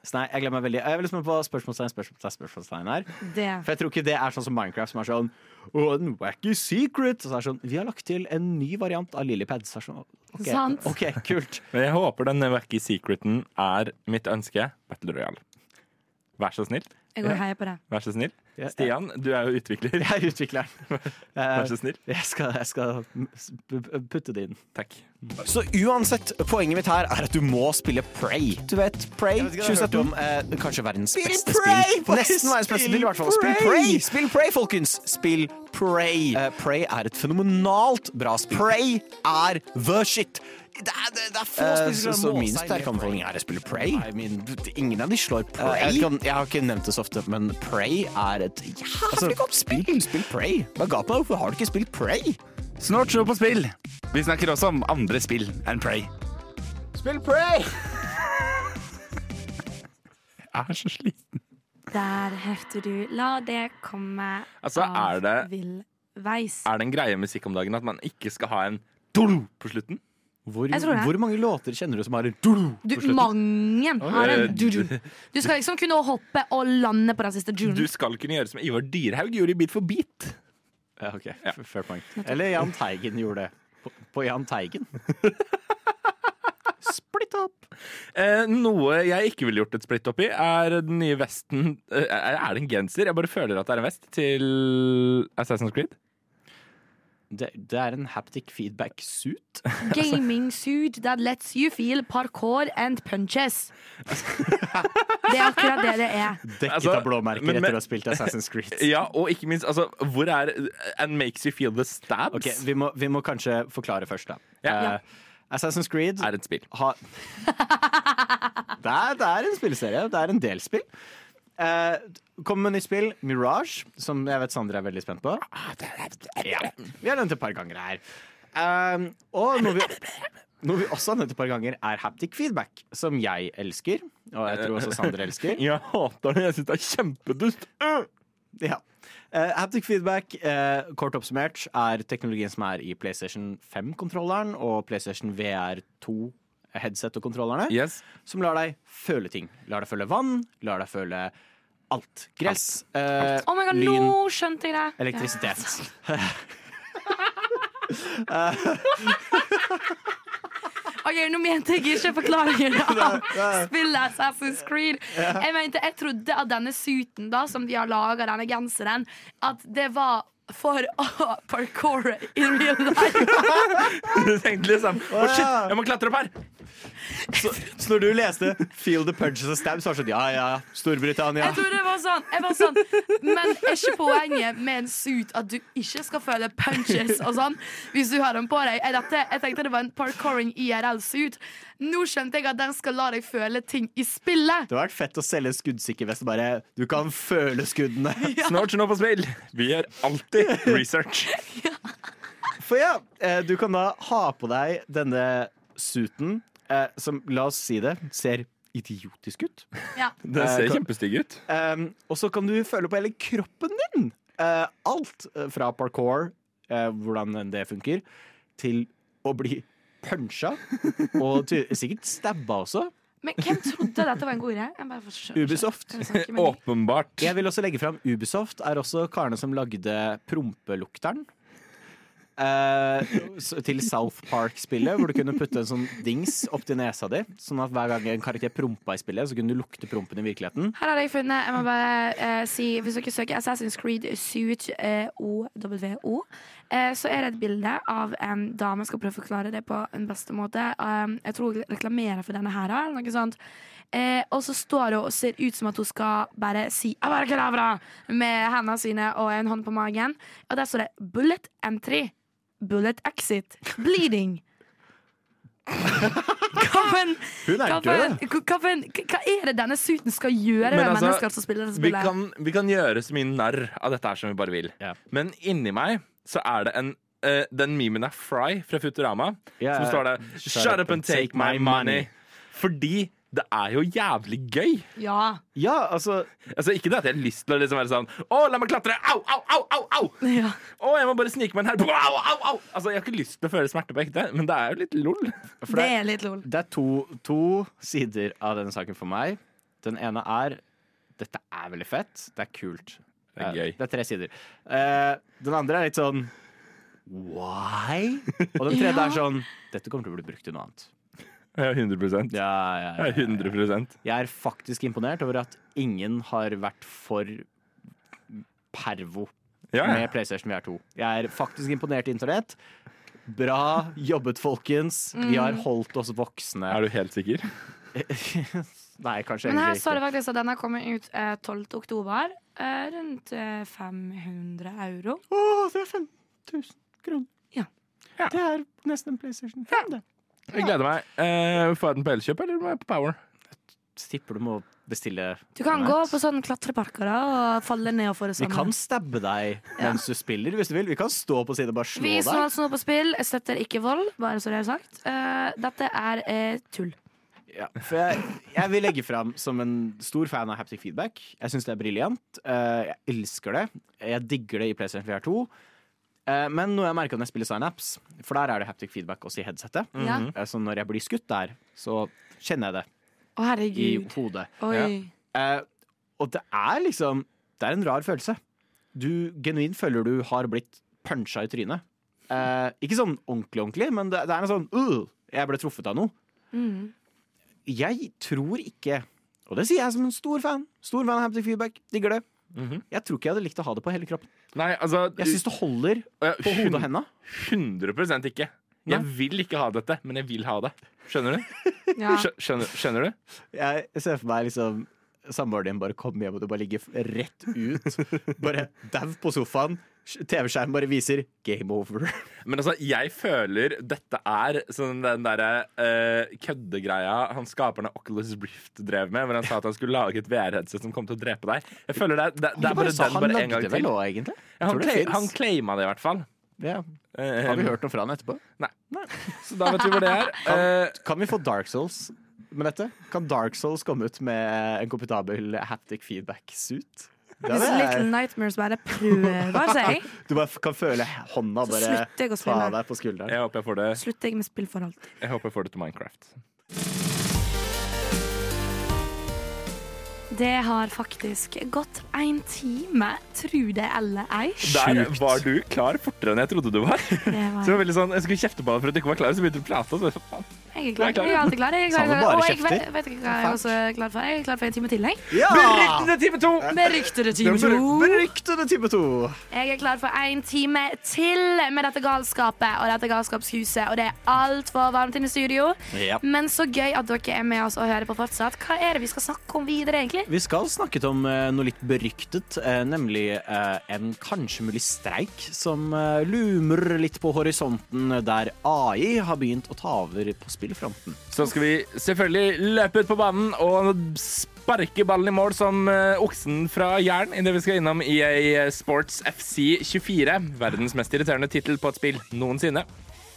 Så nei, jeg gleder meg veldig. Jeg vil spørre på spørsmålstegn, spørsmålstegn, spørsmålstegn her. Det. For jeg tror ikke det er sånn som Minecraft, som er sånn en wacky secret! Og så er det sånn Vi har lagt til en ny variant av Lillipad. Så er det sånn, ok, Sant. ok, kult. Men jeg håper den wacky secreten er mitt ønske. Battle royale. Vær så snill. Jeg går og heier på det. Vær så snill. Stian, du er jo utvikler. Jeg er utvikleren. Vær så Eh, snill. Jeg skal, jeg skal putte det inn. Takk. Så uansett, poenget mitt her er at du må spille Prey. Du vet, Prey Jeg vet ikke hva jeg har 2017. om. Eh, kanskje verdens Spill beste Prey! spill. Nesten verdens beste spill i hvert fall. Spill Prey! Prey! Spill Prey, folkens! Spill Prey. Uh, Prey er et fenomenalt bra spill. Prey er the shit. Det er, det, det er få Eh, så- som så min seg sterke med anbefaling Prey. er å spille Prey. Nei, min, ingen av de slår Eh, Prey. Jeg, vet ikke om- jeg har ikke nevnt det så ofte, men Prey er et jævlig godt spill. Spill Prey. Hva ga på deg? Hvorfor har du ikke spilt Prey? Snart show på spill. Vi snakker også om andre spill enn Prey. Spill Prey! Jeg er så sliten. Der hørte du 'La det komme Altså, er av det- vill veis'. Er det en greie i musikk om dagen at man ikke skal ha en dolo på slutten? Hvor, Jeg tror det. hvor mange låter kjenner du som har en dulu Du, mange har Eh, en du-du. Du skal liksom kunne hoppe og lande på den siste Du skal kunne gjøre som Ivar Dyrhaug gjorde i Bit for bit. Ja, ok. ja. Fair point. Eller Jahn Teigen gjorde det. På, på Jahn Teigen. Split up! Eh, noe jeg ikke ville gjort et splitt opp i, er den nye vesten eh, er det en genser? Jeg bare føler at det er en vest til Assassin's Creed. Det, det er en haptic feedback suit. Gaming suit that lets you feel parkour and punches. Det er akkurat det det er. Dekket Altså, av blåmerker men- men- etter å ha spilt Assassin's Creed. Ja, og ikke minst, altså, hvor er And makes you feel the stabs? Okay, vi må, vi må kanskje forklare først, da. Ja. Uh, Assassin's Creed Er et spill. Ha... det, er, det er en spillserie. Det er en del spill. Eh, kom med nytt spill, Mirage, som jeg vet Sander er veldig spent på. Ja, vi har nevnt det et par ganger her. Eh, og noe vi, noe vi også har nevnt et par ganger, er haptic feedback, som jeg elsker. Og jeg tror også Sander elsker. Jeg hater det. Jeg syns det er kjempedust. Ja. Uh, haptic feedback, uh, kort oppsummert, er teknologien som er i PlayStation 5-kontrolleren og PlayStation VR2 headset og kontrollerne, Yes. som lar deg føle ting. Lar deg føle vann, lar deg føle alt. Gress, eh, Oh my god, lyn, nå skjønte jeg det! elektrisitet. Ok, Nå mente jeg ikke forklaringen av spillet Assassin's Creed. Jeg mente, jeg trodde at denne suiten da, som de har laga, denne genseren, at det var for å parkoure in real life. Du tenkte liksom Å, shit, jeg må klatre opp her! Så, så når du leste 'Feel the punches and stabs', var det sånn ja ja, Storbritannia. Jeg tror det var sånn, jeg var sånn Men er ikke poenget med en suit at du ikke skal føle punches og sånn hvis du har den på deg? Er dette, jeg tenkte det var en parkouring IRL-suit. Nå skjønte jeg at den skal la deg føle ting i spillet. Det har vært fett å selge skuddsikker vest. Bare, du kan føle skuddene. Snart nå på spill. Vi gjør alltid research. For ja, eh, du kan da ha på deg denne suiten, eh, som, la oss si det, ser idiotisk ut. Ja. Det Eh, ser eh, kjempestygg ut. Eh, og så kan du føle på hele kroppen din. Eh, alt eh, fra parkour, eh, hvordan det funker, til å bli punsja. Og til, sikkert stabba også. Men hvem trodde dette var en god idé? Ubisoft. Åpenbart. Jeg vil også legge fram Ubisoft er også karene som lagde Prompelukteren. Eh, til South Park-spillet, hvor du kunne putte en sånn dings opp til nesa di. Sånn at hver gang en karakter prompa i spillet, så kunne du lukte prompen i virkeligheten. Her har jeg funnet Jeg må bare eh, si Hvis dere søker Assassin's Creed Suit eh, OWO, eh, så er det et bilde av en dame. Jeg skal prøve å forklare det på en beste måte. Um, jeg tror hun reklamerer for denne her, eller noe sånt. Eh, og så står hun og ser ut som at hun skal bare si Abarakadabra med hendene sine og en hånd på magen. Og der står det 'bullet entry'. Bullet exit. Bleeding. Hva Hun er hva, død! hva, hva er det denne suiten skal gjøre Men med altså, mennesker som spiller dette Vi kan, vi kan gjøre så mye narr av dette her som vi bare vil. yeah. Men inni meg så er det en uh, Den memen er Fry fra Futurama. yeah. Som står der Shut up and take my money. Fordi det er jo jævlig gøy. Ja. Ja, altså Altså Ikke det at jeg har lyst til å liksom være sånn Å, la meg klatre! Au, au, au! au, au ja. Å, jeg må bare snike meg inn her. Au, au, au! Altså Jeg har ikke lyst til å føle smerte på ekte, men det er jo litt lol. for Det det, er litt lol. det er to, to sider av denne saken for meg. Den ene er dette er veldig fett. Det er kult. Det er Eh, gøy. Det er tre sider. Eh, den andre er litt sånn Why? Og den tredje Ja. er sånn Dette kommer til å bli brukt til noe annet. Ja, 100 Ja, ja, Ja, 100 Jeg er faktisk imponert over at ingen har vært for pervo Ja, ja. med PlayStation VR2. Jeg er faktisk imponert i internett. Bra jobbet, folkens. Vi har holdt oss voksne. Er du helt sikker? Nei, kanskje Men her står det faktisk at denne kommer ut eh, 12. oktober. Eh, rundt eh, 500 euro. Å, det er 5000 kroner. Ja. Ja. Det er nesten en PlayStation 5, det. Jeg gleder meg. Eh, får jeg den på Elkjøp eller må jeg på Power? Tipper du må bestille Du kan gå på sånne klatreparker da, og falle ned og få det Vi sånn. kan stabbe deg mens du spiller, hvis du vil. Vi kan stå på siden og bare slå Vi som deg. altså nå på spill, jeg støtter ikke vold, bare så det er sagt. Eh, dette er eh, tull. Ja, for jeg, jeg vil legge fram som en stor fan av haptic feedback. Jeg syns det er briljant. Eh, jeg elsker det. Jeg digger det i PlayStation VR 2. Eh, men noe jeg merka når jeg spiller Synapse, for der er det haptic feedback også i headsetet. Mm -hmm. Så når jeg blir skutt der, så kjenner jeg det Å, i hodet. Oi. Eh, og det er liksom Det er en rar følelse. Du genuint føler du har blitt puncha i trynet. Ikke sånn ordentlig, ordentlig, men det, det er en sånn uh, Jeg ble truffet av noe. Mm. Jeg tror ikke Og det sier jeg som en stor fan. Stor fan av haptic feedback. Digger det. Mhm. Jeg tror ikke jeg hadde likt å ha det på hele kroppen. Nei, altså Jeg syns det holder Ja, på hodet og henda. 100 ikke. Jeg vil ikke ha dette, men jeg vil ha det. Skjønner du? Ja. Skjønner, skjønner du? Jeg ser for meg liksom samboeren din bare kommer hjem og du bare ligger rett ut. Bare dau på sofaen. TV-skjermen bare viser 'game over'. Men altså, jeg føler dette er sånn den derre uh, køddegreia han skaperen av Oculus Rift drev med, hvor han sa at han skulle lage et VR-headset som kom til å drepe deg. Jeg føler det, det, det er bare den bare en gang det vel til. òg, egentlig? Ja, han, Tror det claim, han claima det i hvert fall. Ja. Eh, Har vi hørt noe fra han etterpå? Nei, Så da vet vi hvor det er. Kan, Eh, kan vi få Dark Souls med dette? Kan Dark Souls komme ut med en kompetabel haptic feedback-suit? Det Hvis hadde Little jeg- Nightmares bare prøver seg, Du bare kan føle hånda bare jeg ta deg på skulderen. jeg håper jeg får det Slutter jeg med spill for alltid. Jeg håper jeg får det til Minecraft. Det har faktisk gått en time, tru det eller ei. Der var du klar fortere enn jeg trodde du var. Det var, Så det var veldig sånn, Jeg skulle kjefte på deg for at du ikke var klar, så begynte du å prate. Så, faen. Jeg er klar. Er Jeg er alltid klar. Jeg er klar. Og jeg vet, vet ikke hva jeg er også klar for. Jeg er klar for en time til, jeg. Ja! Beryktede time to! Beryktede time to. beryktede time to. Jeg er klar for en time til med dette galskapet og dette galskapshuset. Og det er altfor varmt inne i studio. Yep. Men så gøy at dere er med oss og hører på fortsatt. Hva er det vi skal snakke om videre, egentlig? Vi skal snakke om eh, noe litt beryktet, eh, nemlig eh, en kanskje mulig streik som lumer litt på horisonten, der AI har begynt å ta over på spillfronten. Så skal vi selvfølgelig løpe ut på banen og sparke ballen i mål som eh, oksen fra Jæren idet vi skal innom EA Sports FC 24. Verdens mest irriterende tittel på et spill noensinne.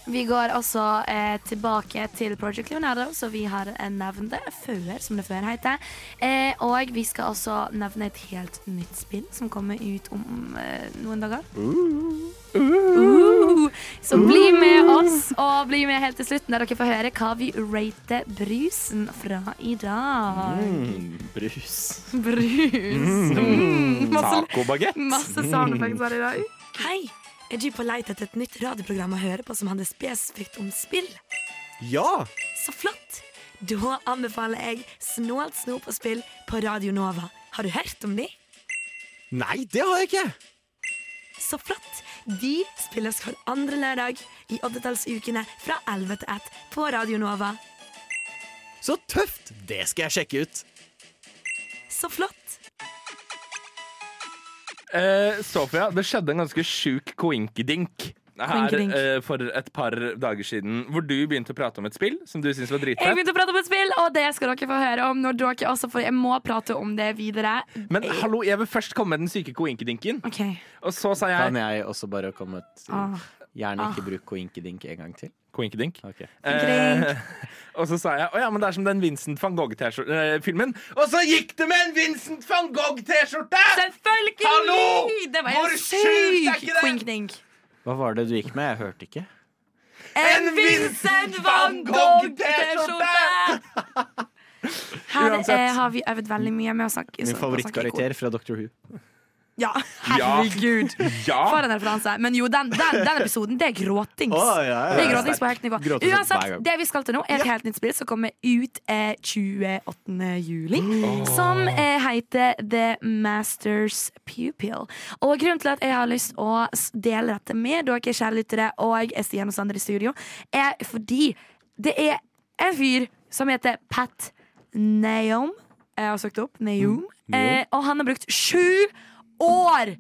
Vi går også eh, tilbake til Project Leonardo, så vi har eh, nevnt det før, som det før heter. Eh, og vi skal også nevne et helt nytt spill som kommer ut om eh, noen dager. Uh. Så bli med oss, og bli med helt til slutten, der dere får høre hva vi rater brusen fra i dag. brus. Brus. Mm, masse, Tacobagett. masse sound effects her i dag. Hei! Er du på leit etter et nytt radioprogram å høre på som handler spesifikt om spill? Ja! Så flott! Da anbefaler jeg Snålt snop og spill på Radio Nova. Har du hørt om de? Nei, det har jeg ikke! Så flott! De spilles hver andre lørdag i oddetallsukene fra 11 til 1 på Radio Nova. Så tøft! Det skal jeg sjekke ut. Så flott! Eh, Sofia, det skjedde en ganske sjuk koinkedink her eh, for et par dager siden, hvor du begynte å prate om et spill som du syntes var Jeg begynte å prate om et spill, og det skal dere få høre om når dere også får Jeg må prate om det videre. Men hallo, jeg vil først komme med den syke koinkedinken. OK. Og så sa jeg Kan jeg jeg også bare komme et Ah. Gjerne ikke bruk koinkedink en gang til. Koinkedink. Okay. Eh, og så sa jeg å ja, men det er som den Vincent van Gogh-filmen. Og så gikk det med en Vincent van Gogh-T-skjorte! Selvfølgelig! Hallo! Det var Hvor sjukt er ikke det? Hva var det du gikk med? Jeg hørte ikke. En Vincent van Gogh-T-skjorte! Her eh, har vi øvd veldig mye med å snakke Min favorittkarakter fra Doctor Who. Ja, Ja. herregud. Ja! For en referanse. Men jo, den, den, den episoden, det er gråtings. Oh, ja, ja, Det er gråtings på helt nivå. Uansett, det vi skal til nå, er et helt nytt spill som kommer ut eh, 28. juli. Som eh, heter The Masters Pupil. Og grunnen til at jeg har lyst å dele dette med dere, kjære lyttere, og Stian og Sander i studio, er fordi det er en fyr som heter Pat Naom. Jeg har søkt opp. Naom. Eh, og han har brukt sju år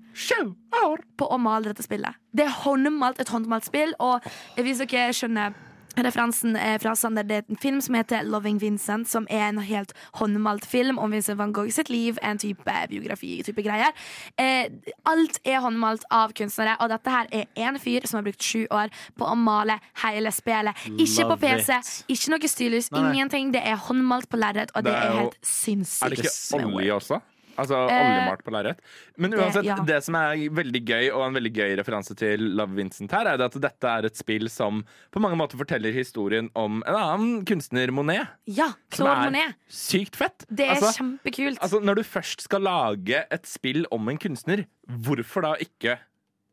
på å male dette spillet. Det er håndmalt, et håndmalt spill, og hvis dere skjønner Referansen er fra Sander. Det er en film som heter 'Loving Vincent', som er en helt håndmalt film om Vincent van Gogh sitt liv. En type biografi type greier. Eh, alt er håndmalt av kunstnere, og dette her er én fyr som har brukt sju år på å male hele spillet. Ikke på PC, it. ikke noe stylus, ingenting. Det er håndmalt på lerret, og det, Det er er jo- helt sinnssykt. Er det ikke olje også? Altså Eh, oljemalt på lerret? Men det- uansett, ja. det som er veldig gøy, og en veldig gøy referanse til Love Vincent her, er det at dette er et spill som på mange måter forteller historien om en annen kunstner, Monet. Ja, Som Claude er Monet. sykt fett. Det er Altså, kjempekult. altså, når du først skal lage et spill om en kunstner, hvorfor da ikke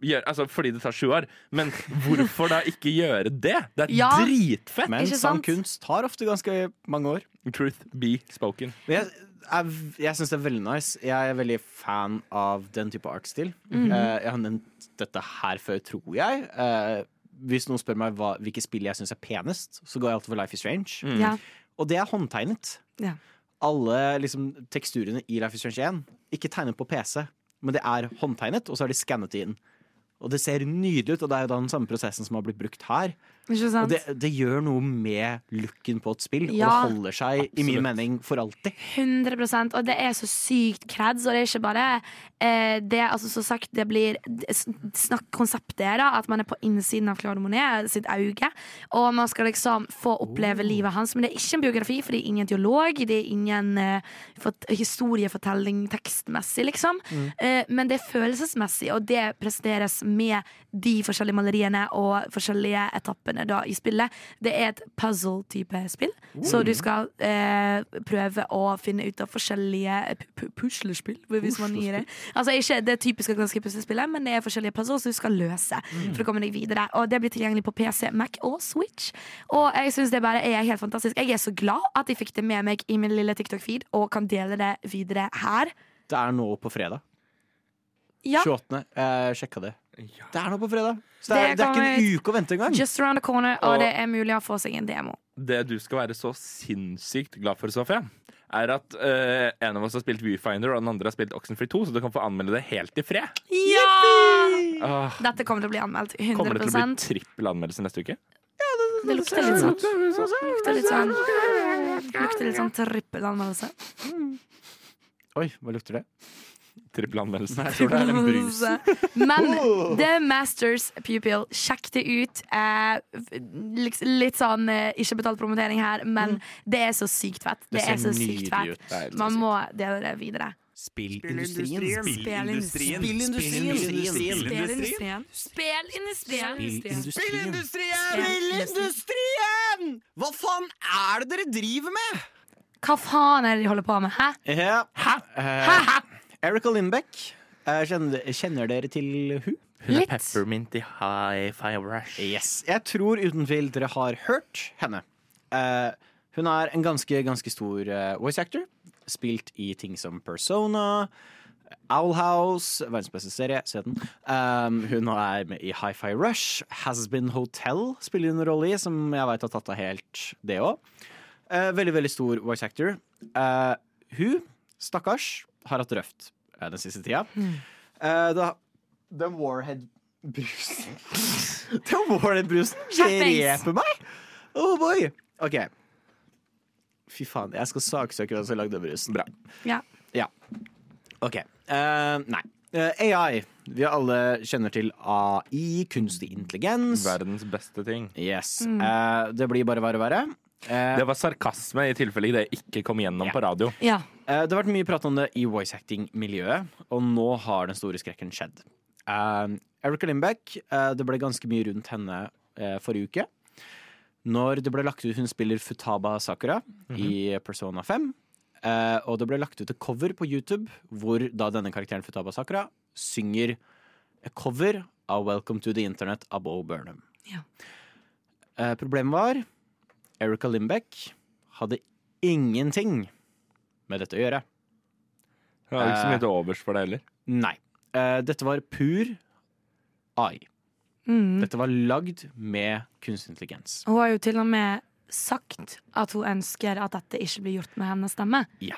gjøre Altså fordi det tar sju år, men hvorfor da ikke gjøre det? Det er Ja. dritfett! Men sann kunst tar ofte ganske mange år. Truth be spoken. Men jeg, jeg, jeg syns det er veldig nice. Jeg er veldig fan av den type artstil. Mhm. Eh, jeg har nevnt dette her før, tror jeg. Eh, hvis noen spør meg hva, hvilke spill jeg syns er penest, så går jeg alltid for Life is Strange. Ja. Og det er håndtegnet. Ja. Alle liksom, teksturene i Life is Strange 1, ikke tegnet på PC, men det er håndtegnet, og så har de skannet det inn. Og det ser nydelig ut, og det er jo da den samme prosessen som har blitt brukt her. Ikke Og det, det gjør noe med looken på et spill, Ja. og det holder seg, i min mening, for alltid. 100% Og det er så sykt creds, og det er ikke bare eh, det altså Så sagt, det blir snakk Konseptet er da at man er på innsiden av Claude Monet sitt øye, og man skal liksom få oppleve livet hans. Men det er ikke en biografi, for det er ingen dialog, det er ingen eh, fort- historiefortelling tekstmessig, liksom. Eh, men det er følelsesmessig, og det presenteres med de forskjellige maleriene og forskjellige etappene da i spillet. Det er et puzzle-type spill, så du skal eh, prøve å finne ut av forskjellige pu- puslespill, hvis man gir det. Altså ikke det typiske ganske puslespillet, men det er forskjellige puzzles du skal løse for å komme deg videre. Og det blir tilgjengelig på PC, Mac og Switch. Og jeg syns det bare er helt fantastisk. Jeg er så glad at jeg fikk det med meg i min lille TikTok-feed, og kan dele det videre her. Det er nå på fredag. Ja, 28. Jeg sjekka det. Det er nå på fredag. Så det Det er, det er ikke en uke å vente engang. just around the corner, og Og- det er mulig å få seg en demo. det du skal være så sinnssykt glad for, Sofie, er at uh, en av oss har spilt Viewfinder, og den andre har spilt Oxenfree 2, så du kan få anmelde det helt i fred. Ja! Uh, Dette kommer til å bli anmeldt 100 kommer det til å bli trippel anmeldelse neste uke? Det lukter litt sånn. Lukter litt sånn, lukter litt sånn trippelanmeldelse. Oi, hva lukter det? Trippel anmeldelse. Jeg tror det er en brus. Men The Masters Pupil, sjekk det ut. Eh, litt, sånn eh, ikke betalt promotering her, men det er så sykt fett. Det, Det er så sykt fett. Det er- Man må dele videre. Spillindustrien. Spillindustrien. Spillindustrien. Spillindustrien. Spillindustrien. Spillindustrien! Hva faen er det dere driver med? Hva faen er det de holder på med? Hæ? Hæ? Hæ? Erika Lindbekk. Eh, Kjenner, kjenner dere til hun? Hun er Litt. peppermint i high five rush. Yes. Jeg tror uten tvil dere har hørt henne. Eh, hun er en ganske, ganske stor eh, voice actor. Spilt i ting som Persona, Owl House, verdens beste serie, se den. Um, hun er med i Hi-Fi Rush. Has Been Hotel spiller hun en rolle i, som jeg veit har tatt av helt det òg. veldig, veldig stor voice actor. Eh, hun, stakkars, har hatt røft eh, den siste tida. Uh, da, den Warhead-brusen Den Warhead-brusen dreper meg! Oh boy! OK. Fy faen, jeg skal saksøke den som lagde brusen. Bra. Ja. Ja. OK. Uh, nei. Uh, AI. Vi alle kjenner til AI, kunstig intelligens. Verdens beste ting. Yes. Eh, det blir bare verre og verre. Eh, Det var sarkasme i tilfelle det ikke kom gjennom Ja. på radio. ja. Eh, Det har vært mye prat om det i voice acting-miljøet, og nå har den store skrekken skjedd. Uh, Erica Limbeck, eh, det ble ganske mye rundt henne eh, forrige uke. Når det ble lagt ut hun spiller Futaba Sakura i Persona 5. Eh, og det ble lagt ut et cover på YouTube hvor da denne karakteren Futaba Sakura synger et cover av Welcome to the Internet av Bo Burnham. Ja. Eh, problemet var Erica Limbeck hadde ingenting med dette å gjøre. Hun har ikke så mye til overs for det heller. Nei. Eh, dette var pur AI. Mm. Dette var lagd med kunstig intelligens. Hun har jo til og med sagt at hun ønsker at dette ikke blir gjort med hennes stemme. Ja.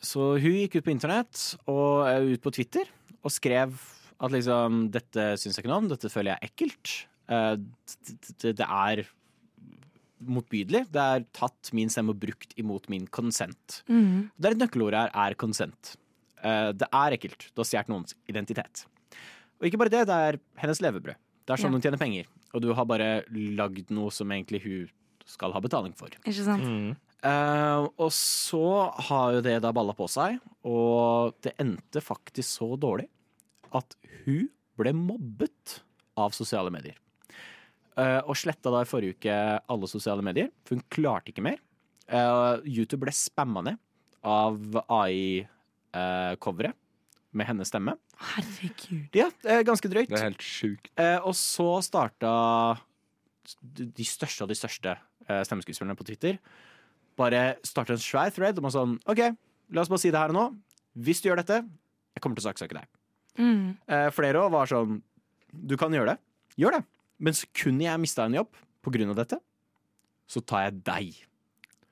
Så hun gikk ut på internett og eh, ut på Twitter og skrev at liksom Dette syns jeg ikke noe om, dette føler jeg er ekkelt. Eh, Det er motbydelig. Det er tatt min stemme og brukt imot min consent. Mm. Det er et nøkkelord her er consent. Eh, Det er ekkelt. Du har stjålet noens identitet. Og ikke bare det, det er hennes levebrød. Det er sånn Ja. hun tjener penger. Og du har bare lagd noe som egentlig hun skal ha betaling for. Ikke sant? Mm. Uh, og så har jo det da balla på seg, og det endte faktisk så dårlig at hun ble mobbet av sosiale medier. Eh, og sletta da i forrige uke alle sosiale medier, for hun klarte ikke mer. Eh, YouTube ble spamma ned av AI-coveret med hennes stemme. Herregud. Ja, eh, ganske drøyt. Det er helt sjukt. Eh, og så starta de største av de største eh, stemmeskuespillerne på Twitter. Bare starta en svær thread om å sånn OK, la oss bare si det her og nå. Hvis du gjør dette, jeg kommer til å saksøke deg. Mm. Eh, flere òg var sånn Du kan gjøre det. Gjør det. Men sekundet jeg mista en jobb av dette, så tar jeg deg.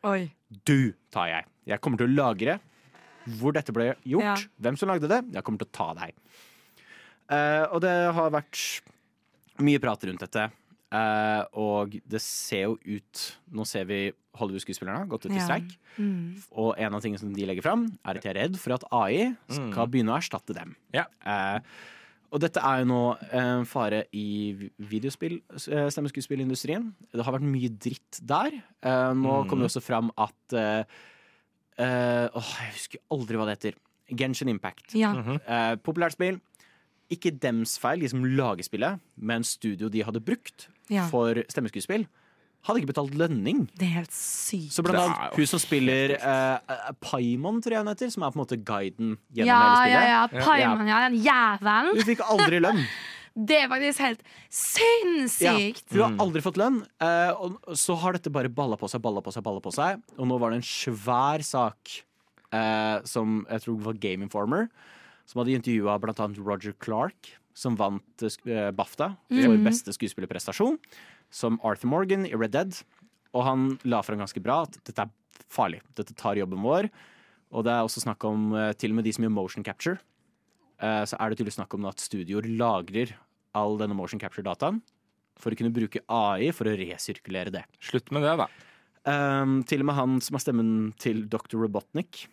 Oi. Du tar jeg. Jeg kommer til å lagre hvor dette ble gjort, Ja. hvem som lagde det. Jeg kommer til å ta deg. Uh, og det har vært mye prat rundt dette. Uh, og det ser jo ut Nå ser vi Hollywood-skuespillerne har gått ut i Ja. streik. Mm. Og en av tingene som de legger fram, er at de er redd for at AI skal begynne å erstatte dem. Ja. Eh, og dette er jo nå en fare i videospill, eh, stemmeskuespillindustrien. Det har vært mye dritt der. Eh, nå Mm. kommer det også fram at eh, eh, Åh, jeg husker aldri hva det heter. Genshin Impact. Ja. Eh, populært spill. Ikke dems feil, de som lager spillet, men studio de hadde brukt Ja. for stemmeskuespill, hadde ikke betalt lønning. Det er helt sykt. Så blant annet hun som spiller eh, eh, Paimon, tror jeg hun heter, som er på en måte guiden gjennom Ja, hele ja, spillet. ja. Paimon, ja. Den jævelen. Hun fikk aldri lønn. Det er faktisk helt sinnssykt. Hun har aldri fått lønn. eh, og så har dette bare balla på seg, balla på seg, balla på seg. Og nå var det en svær sak eh, som jeg tror var Game Informer, som hadde intervjua blant annet Roger Clark, som vant BAFTA for beste skuespillerprestasjon, som Arthur Morgan i Red Dead. Og han la frem ganske bra at dette er farlig. Dette tar jobben vår. Og det er også snakk om eh, til og med de som gjør motion capture. eh, så er det tydelig snakk om at studioer lagrer all denne motion capture-dataen for å kunne bruke AI for å resirkulere det. Slutt med det, da. Um, til og med han som har stemmen til Dr. Robotnik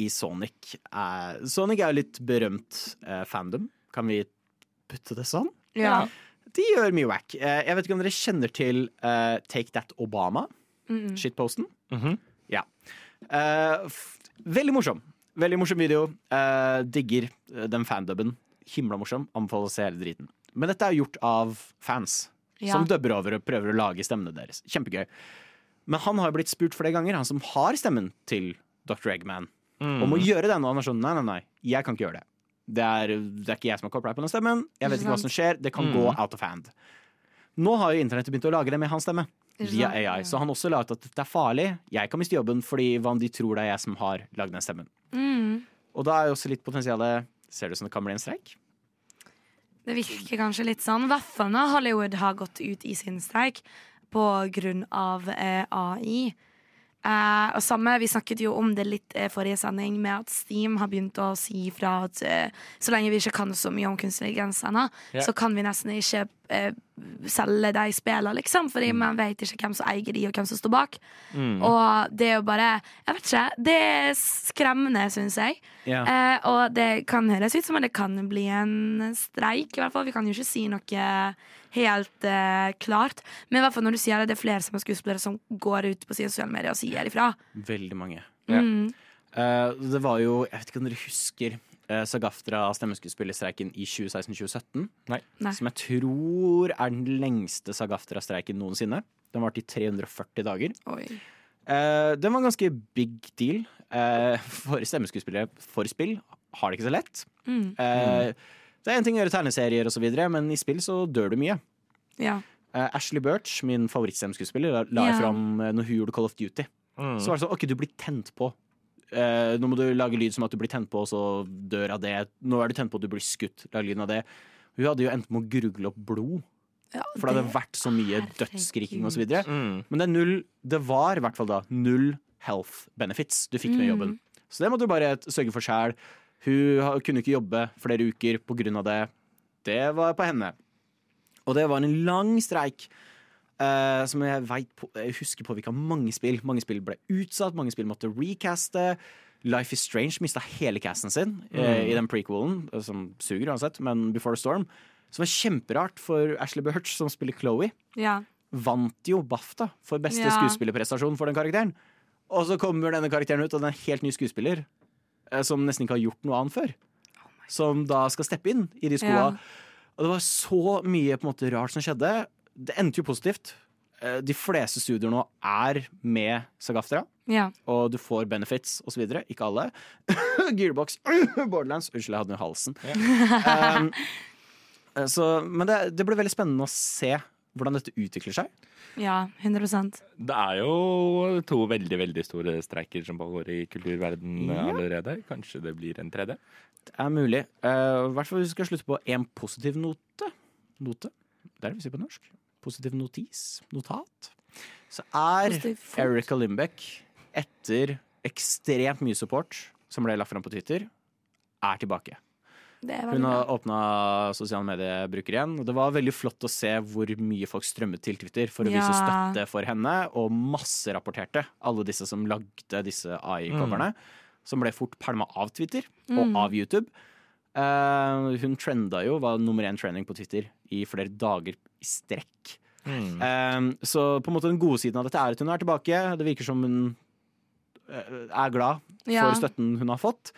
i Sonic. er- Sonic er jo litt berømt eh, fandom. Kan vi putte det sånn? Ja. De gjør mye wack. Eh, jeg vet ikke om dere kjenner til uh, Take That Obama? Mm. Shitposten? Mhm. Ja. Uh, veldig morsom. Veldig morsom video. Uh, digger den fanduben. Himla morsom. Anbefaler å se hele driten. Men dette er gjort av fans Ja. som dubber over og prøver å lage stemmene deres. Kjempegøy. Men han har jo blitt spurt flere ganger, han som har stemmen til Dr. Eggman, om å gjøre den. Og han er sånn nei, nei, nei, jeg kan ikke gjøre det. Det er, det er ikke jeg som har copyright på den stemmen. Jeg vet Ikke hva som skjer. Det kan gå out of hand. Nå har jo internettet begynt å lage det med hans stemme. Via? AI. Så han også la ut at dette er farlig. Jeg kan miste jobben fordi hva om de tror det er jeg som har lagd den stemmen. Mm. Og da er jo også litt potensialet Ser det ut som det kan bli en streik? Det virker kanskje litt sånn. I hvert fall når Hollywood har gått ut i sin streik på grunn av eh, AI. Eh, og samme, Vi snakket jo om det litt uh, forrige sending, med at Steam har begynt å si fra at uh, så lenge vi ikke kan så mye om ennå, Ja. så kan vi nesten ikke selge de spillene, liksom. Fordi man vet ikke hvem som eier de, og hvem som står bak. Og det er jo bare Jeg vet ikke. Det er skremmende, syns jeg. Yeah. Og det kan høres ut som at det kan bli en streik, i hvert fall. Vi kan jo ikke si noe helt uh, klart. Men i hvert fall når du sier det, det er flere som er skuespillere som går ut på sosiale medier og sier ifra. Veldig mange. Ja. Mm. Eh, det var jo Jeg vet ikke om dere husker uh, Sagaftra stemmeskuespillerstreiken i 2016-2017? Nei. Nei. Som jeg tror er den lengste Sagaftra-streiken noensinne. Den varte i 340 dager. Oi. Uh, den var en ganske big deal. uh, for stemmeskuespillere for spill har det ikke så lett. Mm. Eh, det er en ting å gjøre tegneserier og så videre, men i spill så dør du mye. Ja. Uh, Ashley Birch, min favorittstemmeskuespiller, la, la Ja. fram uh, når hun gjorde Call of Duty. Mm. Så var det sånn, ok, du blir tent på. Uh, nå må du lage lyd som at du blir tent på, og så dør av det. Nå er du tent på, at du blir skutt. Lag lyden av det. Hun hadde jo endt med å grugle opp blod, Ja, for det hadde vært så mye dødsskriking videre. Mm. Men det er null Det var i hvert fall da null health benefits du fikk med Mm. jobben. Så det måtte du bare sørge for sjæl. Hun kunne ikke jobbe flere uker av det. Det var på henne. Og det var en lang streik. Uh, som jeg, vet på, jeg husker påvirka mange spill. Mange spill ble utsatt, mange spill måtte recaste. Life is Strange mista hele casten sin eh, i den prequelen, eh, som suger uansett, men Before the Storm. Som var kjemperart for Ashley Birch, som spiller Chloé Ja. vant jo BAFTA for beste Ja. skuespillerprestasjon for den karakteren. Og så kommer denne karakteren ut, og den er en helt ny skuespiller som nesten ikke har gjort noe annet før. Som da skal steppe inn i de skoa. Ja. Og det var så mye på en måte rart som skjedde. Det endte jo positivt. Eh, De fleste studier nå er med Sagaftra, ja. og du får benefits osv. Ikke alle. Gearbox, Borderlands Unnskyld, jeg hadde den i halsen. Um, eh, så, men det, det blir veldig spennende å se hvordan dette utvikler seg. Ja, 100% Det er jo to veldig veldig store streiker som pågår i kulturverden Ja. allerede. Kanskje det blir en tredje? Det er mulig. Eh, I hvert fall hvis vi skal slutte på en positiv note. Note? Det er det vi sier på norsk. Positiv notis. Notat. Så er. Erica Limbeck, etter ekstremt mye support som ble lagt fram på Twitter, er tilbake. Hun har åpna sosiale mediebruker igjen. Og det var veldig flott å se hvor mye folk strømmet til Twitter for å vise støtte for henne, og masserapporterte alle disse som lagde disse AI-coverne. Som ble fort pælma av Twitter og Mm. av YouTube. Uh, hun trenda jo, var nummer én trending på Twitter i flere dager i strekk. Mm. Uh, så på en måte den gode siden av dette er at hun er tilbake. Det virker som hun uh, er glad Ja. for støtten hun har fått.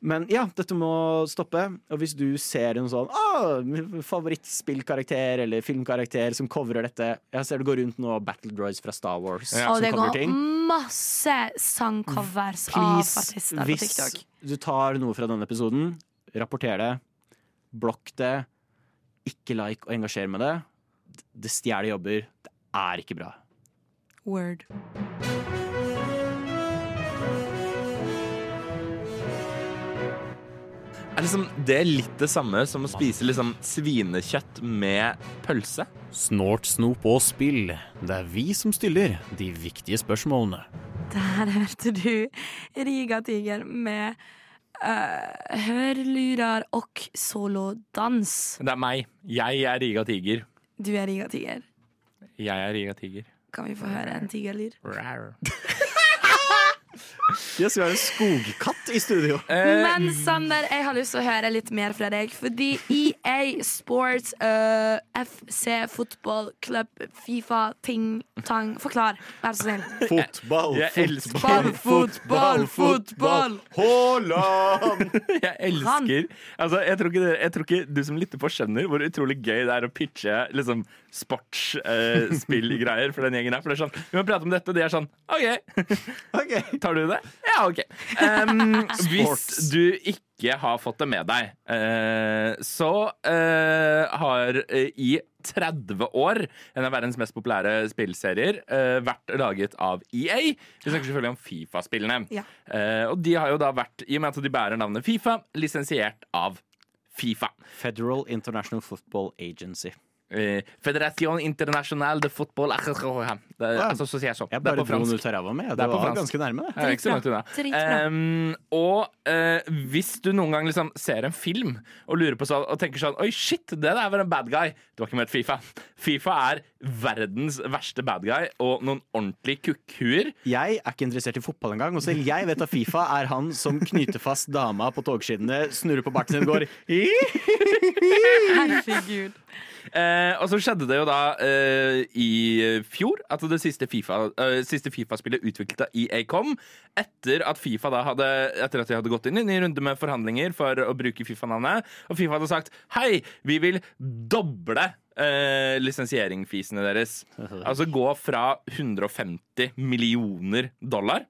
Men ja, dette må stoppe. Og hvis du ser en sånn ah, favorittspillkarakter eller filmkarakter som covrer dette Jeg ser det går rundt nå Battle Droids fra Star Wars Ja. Og det går ting. masse sangcovers av artister på hvis du tar noe fra denne episoden, rapporter det. Blokk det. Ikke like og engasjer med det. Det stjeler jobber. Det er ikke bra. Word. Er liksom det litt det samme som å spise liksom svinekjøtt med pølse? Snort, snop og spill. Det er vi som stiller de viktige spørsmålene. Der hørte du Riga Tiger med uh, hørlurer og solodans. Det er meg. Jeg er Riga Tiger. Du er Riga Tiger. Jeg er Riga Tiger. Kan vi få høre en tigerlyd? Yes, vi har en skogkatt i studio. Eh, Men Sander, jeg har lyst til å høre litt mer fra deg. Fordi EA Sports, uh, FC, fotball, Club, Fifa, ting, tang Forklar, vær så snill. Fotball, fotball, fotball, fotball! Haaland! Jeg elsker altså, jeg, tror ikke det, jeg tror ikke du som lytter på, skjønner hvor utrolig gøy det er å pitche liksom, sportsspillgreier for den gjengen her. For det er sånn, Vi må prate om dette, og de er sånn OK, Ok. tar du det? Ja, OK. Um, hvis du ikke har fått det med deg, uh, så uh, har uh, i 30 år en av verdens mest populære spillserier eh, vært laget av EA. Vi snakker selvfølgelig om Fifa-spillene. Ja. Eh, og de har jo da vært, i og med at de bærer navnet Fifa, lisensiert av Fifa. Federal International Football Agency. Eh, Federation International de Football det, er- altså, så sier jeg så. Jeg Det bare på dro den ut av ræva mi. Det Det, var fransk. ganske nærme, det. Dritbra. Um, og uh, hvis du noen gang liksom ser en film og lurer på sånn, og tenker sånn Oi, shit, det der var en bad guy. Du har ikke møtt Fifa. Fifa er verdens verste bad guy og noen ordentlige kukkhuer. Jeg er ikke interessert i fotball engang, og selv jeg vet at Fifa er han som knyter fast dama på togskinnene, snurrer på barten sin og går Herregud. Eh, og så skjedde det jo da eh, i fjor at det siste FIFA, eh, siste FIFA-spillet utviklet av EA kom. Etter at Fifa da hadde Etter at de hadde gått inn i en ny runde med forhandlinger for å bruke Fifa-navnet. Og Fifa hadde sagt hei, vi vil doble eh, lisensieringfisene deres. Altså gå fra 150 millioner dollar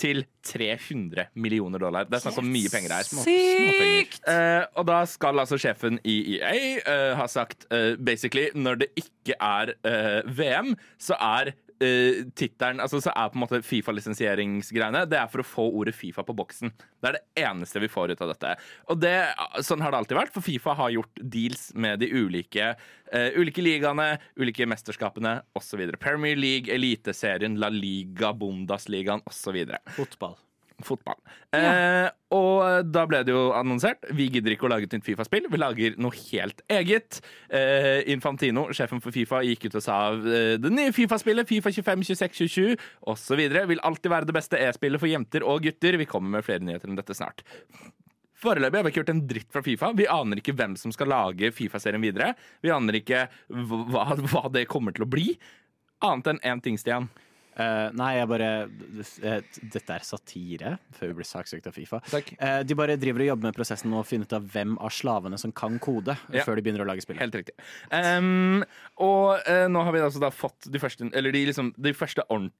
til 300 millioner dollar. Det er snakk om mye penger her. Sykt! Eh, og da skal altså sjefen i EA eh, ha sagt eh, basically når det ikke er eh, VM, så er uh, tittelen altså, Så er på en måte Fifa-lisensieringsgreiene Det er for å få ordet Fifa på boksen. Det er det eneste vi får ut av dette. Og det, sånn har det alltid vært, for Fifa har gjort deals med de ulike, uh, ulike ligaene, ulike mesterskapene osv. Premier League, Eliteserien, La Liga, Bundesligaen osv. Fotball. Fotball. Eh, og da ble det jo annonsert. Vi gidder ikke å lage et nytt Fifa-spill. Vi lager noe helt eget. Eh, Infantino, sjefen for Fifa, gikk ut og sa eh, det nye Fifa-spillet, Fifa 25, 26, 27 osv., vil alltid være det beste e-spillet for jenter og gutter. Vi kommer med flere nyheter om dette snart. Foreløpig har vi ikke hørt en dritt fra Fifa. Vi aner ikke hvem som skal lage Fifa-serien videre. Vi aner ikke hva, hva det kommer til å bli. Annet enn én ting, Stian. Eh, nei, jeg bare eh, Dette er satire, før vi blir saksøkt av Fifa. Eh, de bare driver og jobber med prosessen og finner ut av hvem av slavene som kan kode, Ja. før de begynner å lage spillet. Helt riktig. Um, og uh, nå har vi altså da fått de første, eller de, liksom, de første ordent-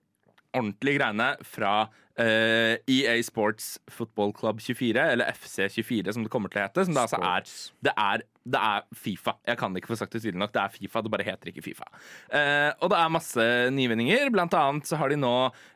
ordentlige greiene fra EA Sports Football Club 24, eller FC24 som det kommer til å hete. Som det altså er det, er det er Fifa. Jeg kan ikke få sagt det tydelig nok. Det er Fifa, det bare heter ikke Fifa. Eh, og det er masse nyvinninger. Blant annet så har de nå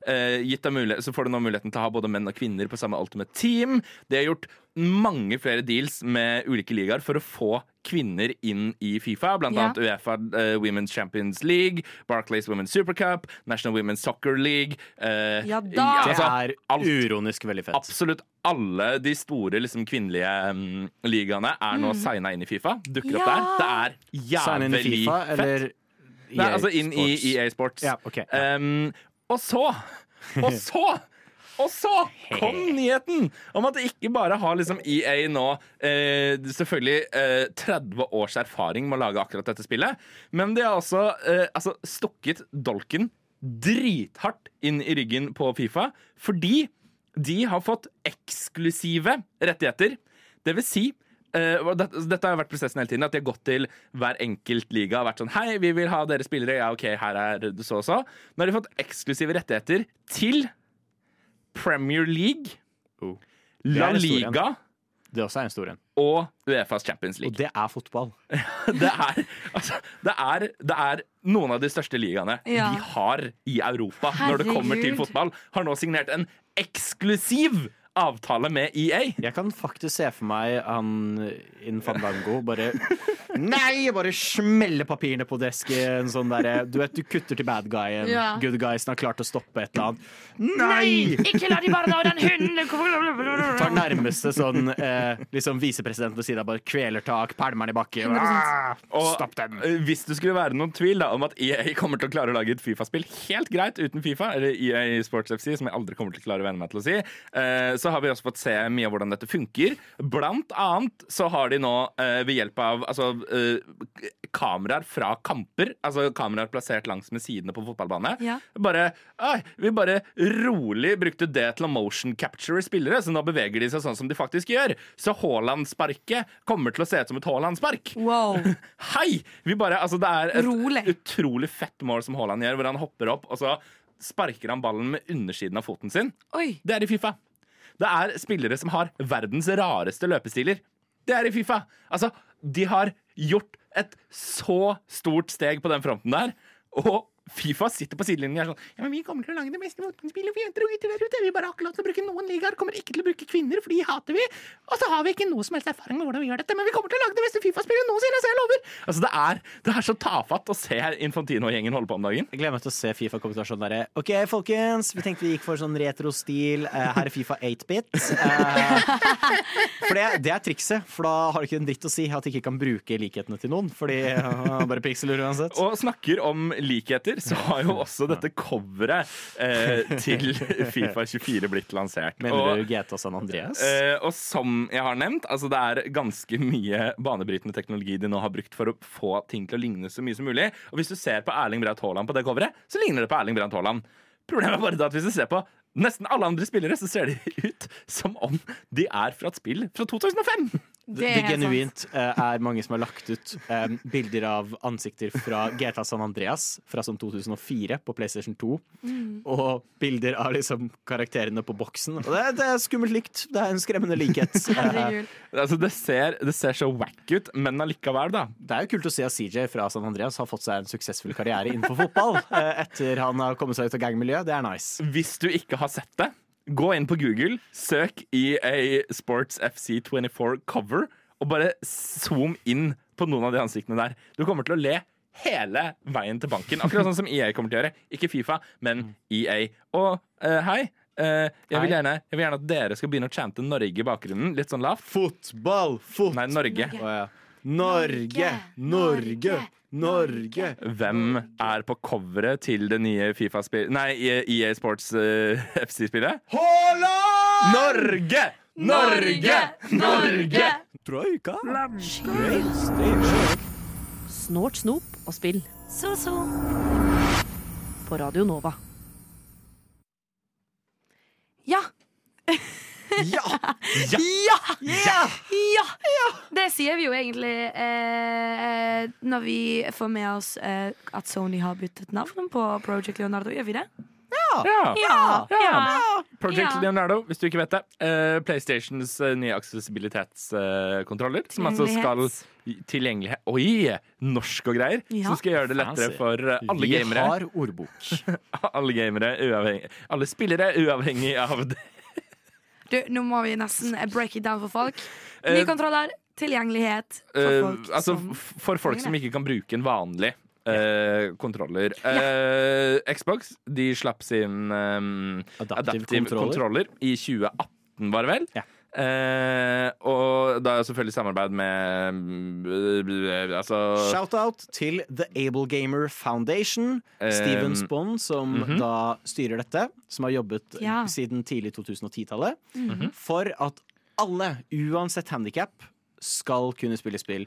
eh, gitt mulighet, så får du nå muligheten til å ha både menn og kvinner på samme Ultimate Team. De har gjort mange flere deals med ulike ligaer for å få kvinner inn i Fifa. Blant Ja. annet Uefa uh, Women's Champions League, Barclays Women's Supercup, National Women's Soccer League. Uh, Ja da! Det altså, er alt. uronisk veldig fett. Absolutt alle de store liksom, kvinnelige um, ligaene er nå signa inn i Fifa. Dukker opp der. Det er Sign inn i jævlig Fifa, fett. eller Nei, altså inn i EA Sports. Ja, okay, ja. Um, og så Og så og så kom nyheten om at det ikke bare har liksom EA nå eh, selvfølgelig eh, 30 års erfaring med å lage akkurat dette spillet, men de har også eh, altså, stukket dolken drithardt inn i ryggen på Fifa, fordi de har fått eksklusive rettigheter. Det vil si eh, det, dette har vært prosessen hele tiden. At de har gått til hver enkelt liga og vært sånn Hei, vi vil ha dere spillere. Ja, OK, her er det så og så. Nå har de fått eksklusive rettigheter til Premier League, Oh. La. Liga Det også er en stor en. og Uefas Champions League. Og det er fotball. Det er, altså, det er, det er noen av de største ligaene Ja. vi har i Europa når det kommer til fotball. Har nå signert en eksklusiv avtale med EA. Jeg kan faktisk se for meg han in Fandango bare Nei! Bare smelle papirene på desken. Sånn der, Du vet, du kutter til bad guyen. Ja. Good guysen har klart å stoppe et eller annet. Nei! Ikke la de bare dra den hunden! Tar nærmeste sånn eh, liksom visepresidenten ved siden av bare kvelertak, pælmer den i bakken. Ah, Stopp den! eh, hvis det skulle være noen tvil da, om at EA kommer til å klare å lage et Fifa-spill helt greit uten Fifa, eller EA Sports FC, som jeg aldri kommer til å klare å venne meg til å si, eh, så har vi også fått se mye av hvordan dette funker. Blant annet så har de nå eh, ved hjelp av altså, eh, kameraer fra kamper, altså kameraer plassert langs med sidene på fotballbane, Ja. bare, oi, vi bare rolig brukte det til å motion capture spillere, så nå beveger de seg sånn som de faktisk gjør. Så Haaland-sparket kommer til å se ut som et Haaland-spark. Wow. Hei! Vi bare, altså, det er et Rolig. utrolig fett mål som Haaland gjør, hvor han hopper opp, og så sparker han ballen med undersiden av foten sin. Oi. Det er i Fifa. Det er spillere som har verdens rareste løpestiler. Det er i Fifa. Altså, de har gjort et så stort steg på den fronten der, og Fifa sitter på sidelinjen og er sånn Ja, men vi kommer til å lage det beste fotballspillet for jenter og gutter der ute. Vi bare har ikke lov til å bruke noen ligaer. Kommer ikke til å bruke kvinner, for de hater vi. Og så har vi ikke noe som helst erfaring med hvordan vi gjør dette, men vi kommer til å lage det beste Fifa-spillet noensinne, så jeg lover! Altså, det er, det er så tafatt å se Infantino-gjengen holde på om dagen. Jeg gleder meg til å se Fifa komme til å være sånn derre OK, folkens, vi tenkte vi gikk for sånn retro-stil. Eh, her er Fifa 8-bit. Eh, for det, det er trikset, for da har det ikke en dritt å si at de ikke kan bruke likhetene til noen. Fordi uh, bare pikseler uansett. Og snakker om likheter, så har jo også dette coveret eh, til Fifa 24 blitt lansert. Mener du du GTA San Andreas? Eh, og som jeg har nevnt, altså det er ganske mye banebrytende teknologi de nå har brukt for å få ting til å ligne så mye som mulig. Og hvis du ser på Erling Braut Haaland på det coveret, så ligner det på Erling Braut Haaland. Problemet er bare at hvis du ser på nesten alle andre spillere, så ser de ut som om de er fra et spill fra 2005. Det, Det er genuint sant. er mange som har lagt ut um, bilder av ansikter fra GTA San Andreas fra sånn 2004 på PlayStation 2. Mm. Og bilder av liksom karakterene på boksen. Og det, det er skummelt likt. Det er en skremmende likhet. Eh, Altså, det, ser, det ser så wack ut, men allikevel, da. det er jo kult å se at CJ fra San Andreas har fått seg en suksessfull karriere innenfor fotball eh, etter han har kommet seg ut av gangmiljøet. Det er nice. Hvis du ikke har sett det, gå inn på Google, søk EA Sports FC24 cover, og bare zoom inn på noen av de ansiktene der. Du kommer til å le hele veien til banken. Akkurat sånn som EA kommer til å gjøre. Ikke Fifa, men EA. Og uh, hei. Uh, jeg, vil gjerne, jeg vil gjerne at dere skal begynne å chante Norge i bakgrunnen. Litt sånn lavt. Fotball! Fotball! Nei, Norge. Å, ja. Norge! Norge! Norge! Hvem er på coveret til det nye Fifa-spillet Nei, EA Sports uh, FC-spillet? Haaland! Norge! Norge! Norge! Troika? Snort, snop og spill Så, så. på Radio Nova. Ja! Ja! Ja! Ja! Det sier vi jo egentlig eh, når vi får med oss eh, at Sony har byttet navn på Project Leonardo. Gjør vi det? Ja. Ja! ja. Project Ja. Leonardo, hvis du ikke vet det. Uh, PlayStations uh, nye aksessibilitetskontroller. som altså skal Tilgjengelighet Oi! Norsk og greier. Ja. Som skal gjøre det lettere for eh, alle Vi gamere. har ordbok. Alle gamere, uavhengig Alle spillere, uavhengig av det. Du, nå må vi nesten eh, break it down for folk. Eh, Ny kontroller, tilgjengelighet for Eh, folk altså som for folk som ikke kan bruke en vanlig eh, kontroller. Eh, Xbox de slapp sin um, Adaptive adaptive controller. kontroller i 2018, var det vel? Ja. Eh, og da er jo selvfølgelig samarbeid med mm, Altså Shout-out til The Able Gamer Foundation. Eh, Steven Spon, som mhm. da styrer dette, som har jobbet Ja. siden tidlig 2010-tallet, Mhm. for at alle, uansett handikap, skal kunne spille spill.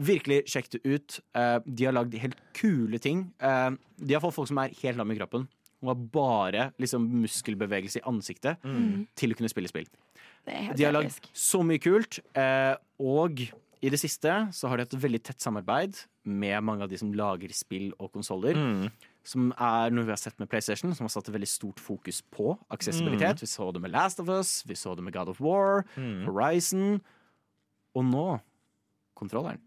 Virkelig sjekk det ut. Eh, de har lagd helt kule ting. Eh, de har fått folk som er helt lam i kroppen. Og har bare liksom, muskelbevegelse i ansiktet til å kunne spille spill. Er De har lagd så mye kult, eh, og i det siste så har de hatt et veldig tett samarbeid med mange av de som lager spill og konsoller. Mm. Som er noe vi har sett med PlayStation, som har satt et veldig stort fokus på aksessibilitet. Vi så det med Last of Us, vi så det med God of War, Horizon, og nå kontrolleren.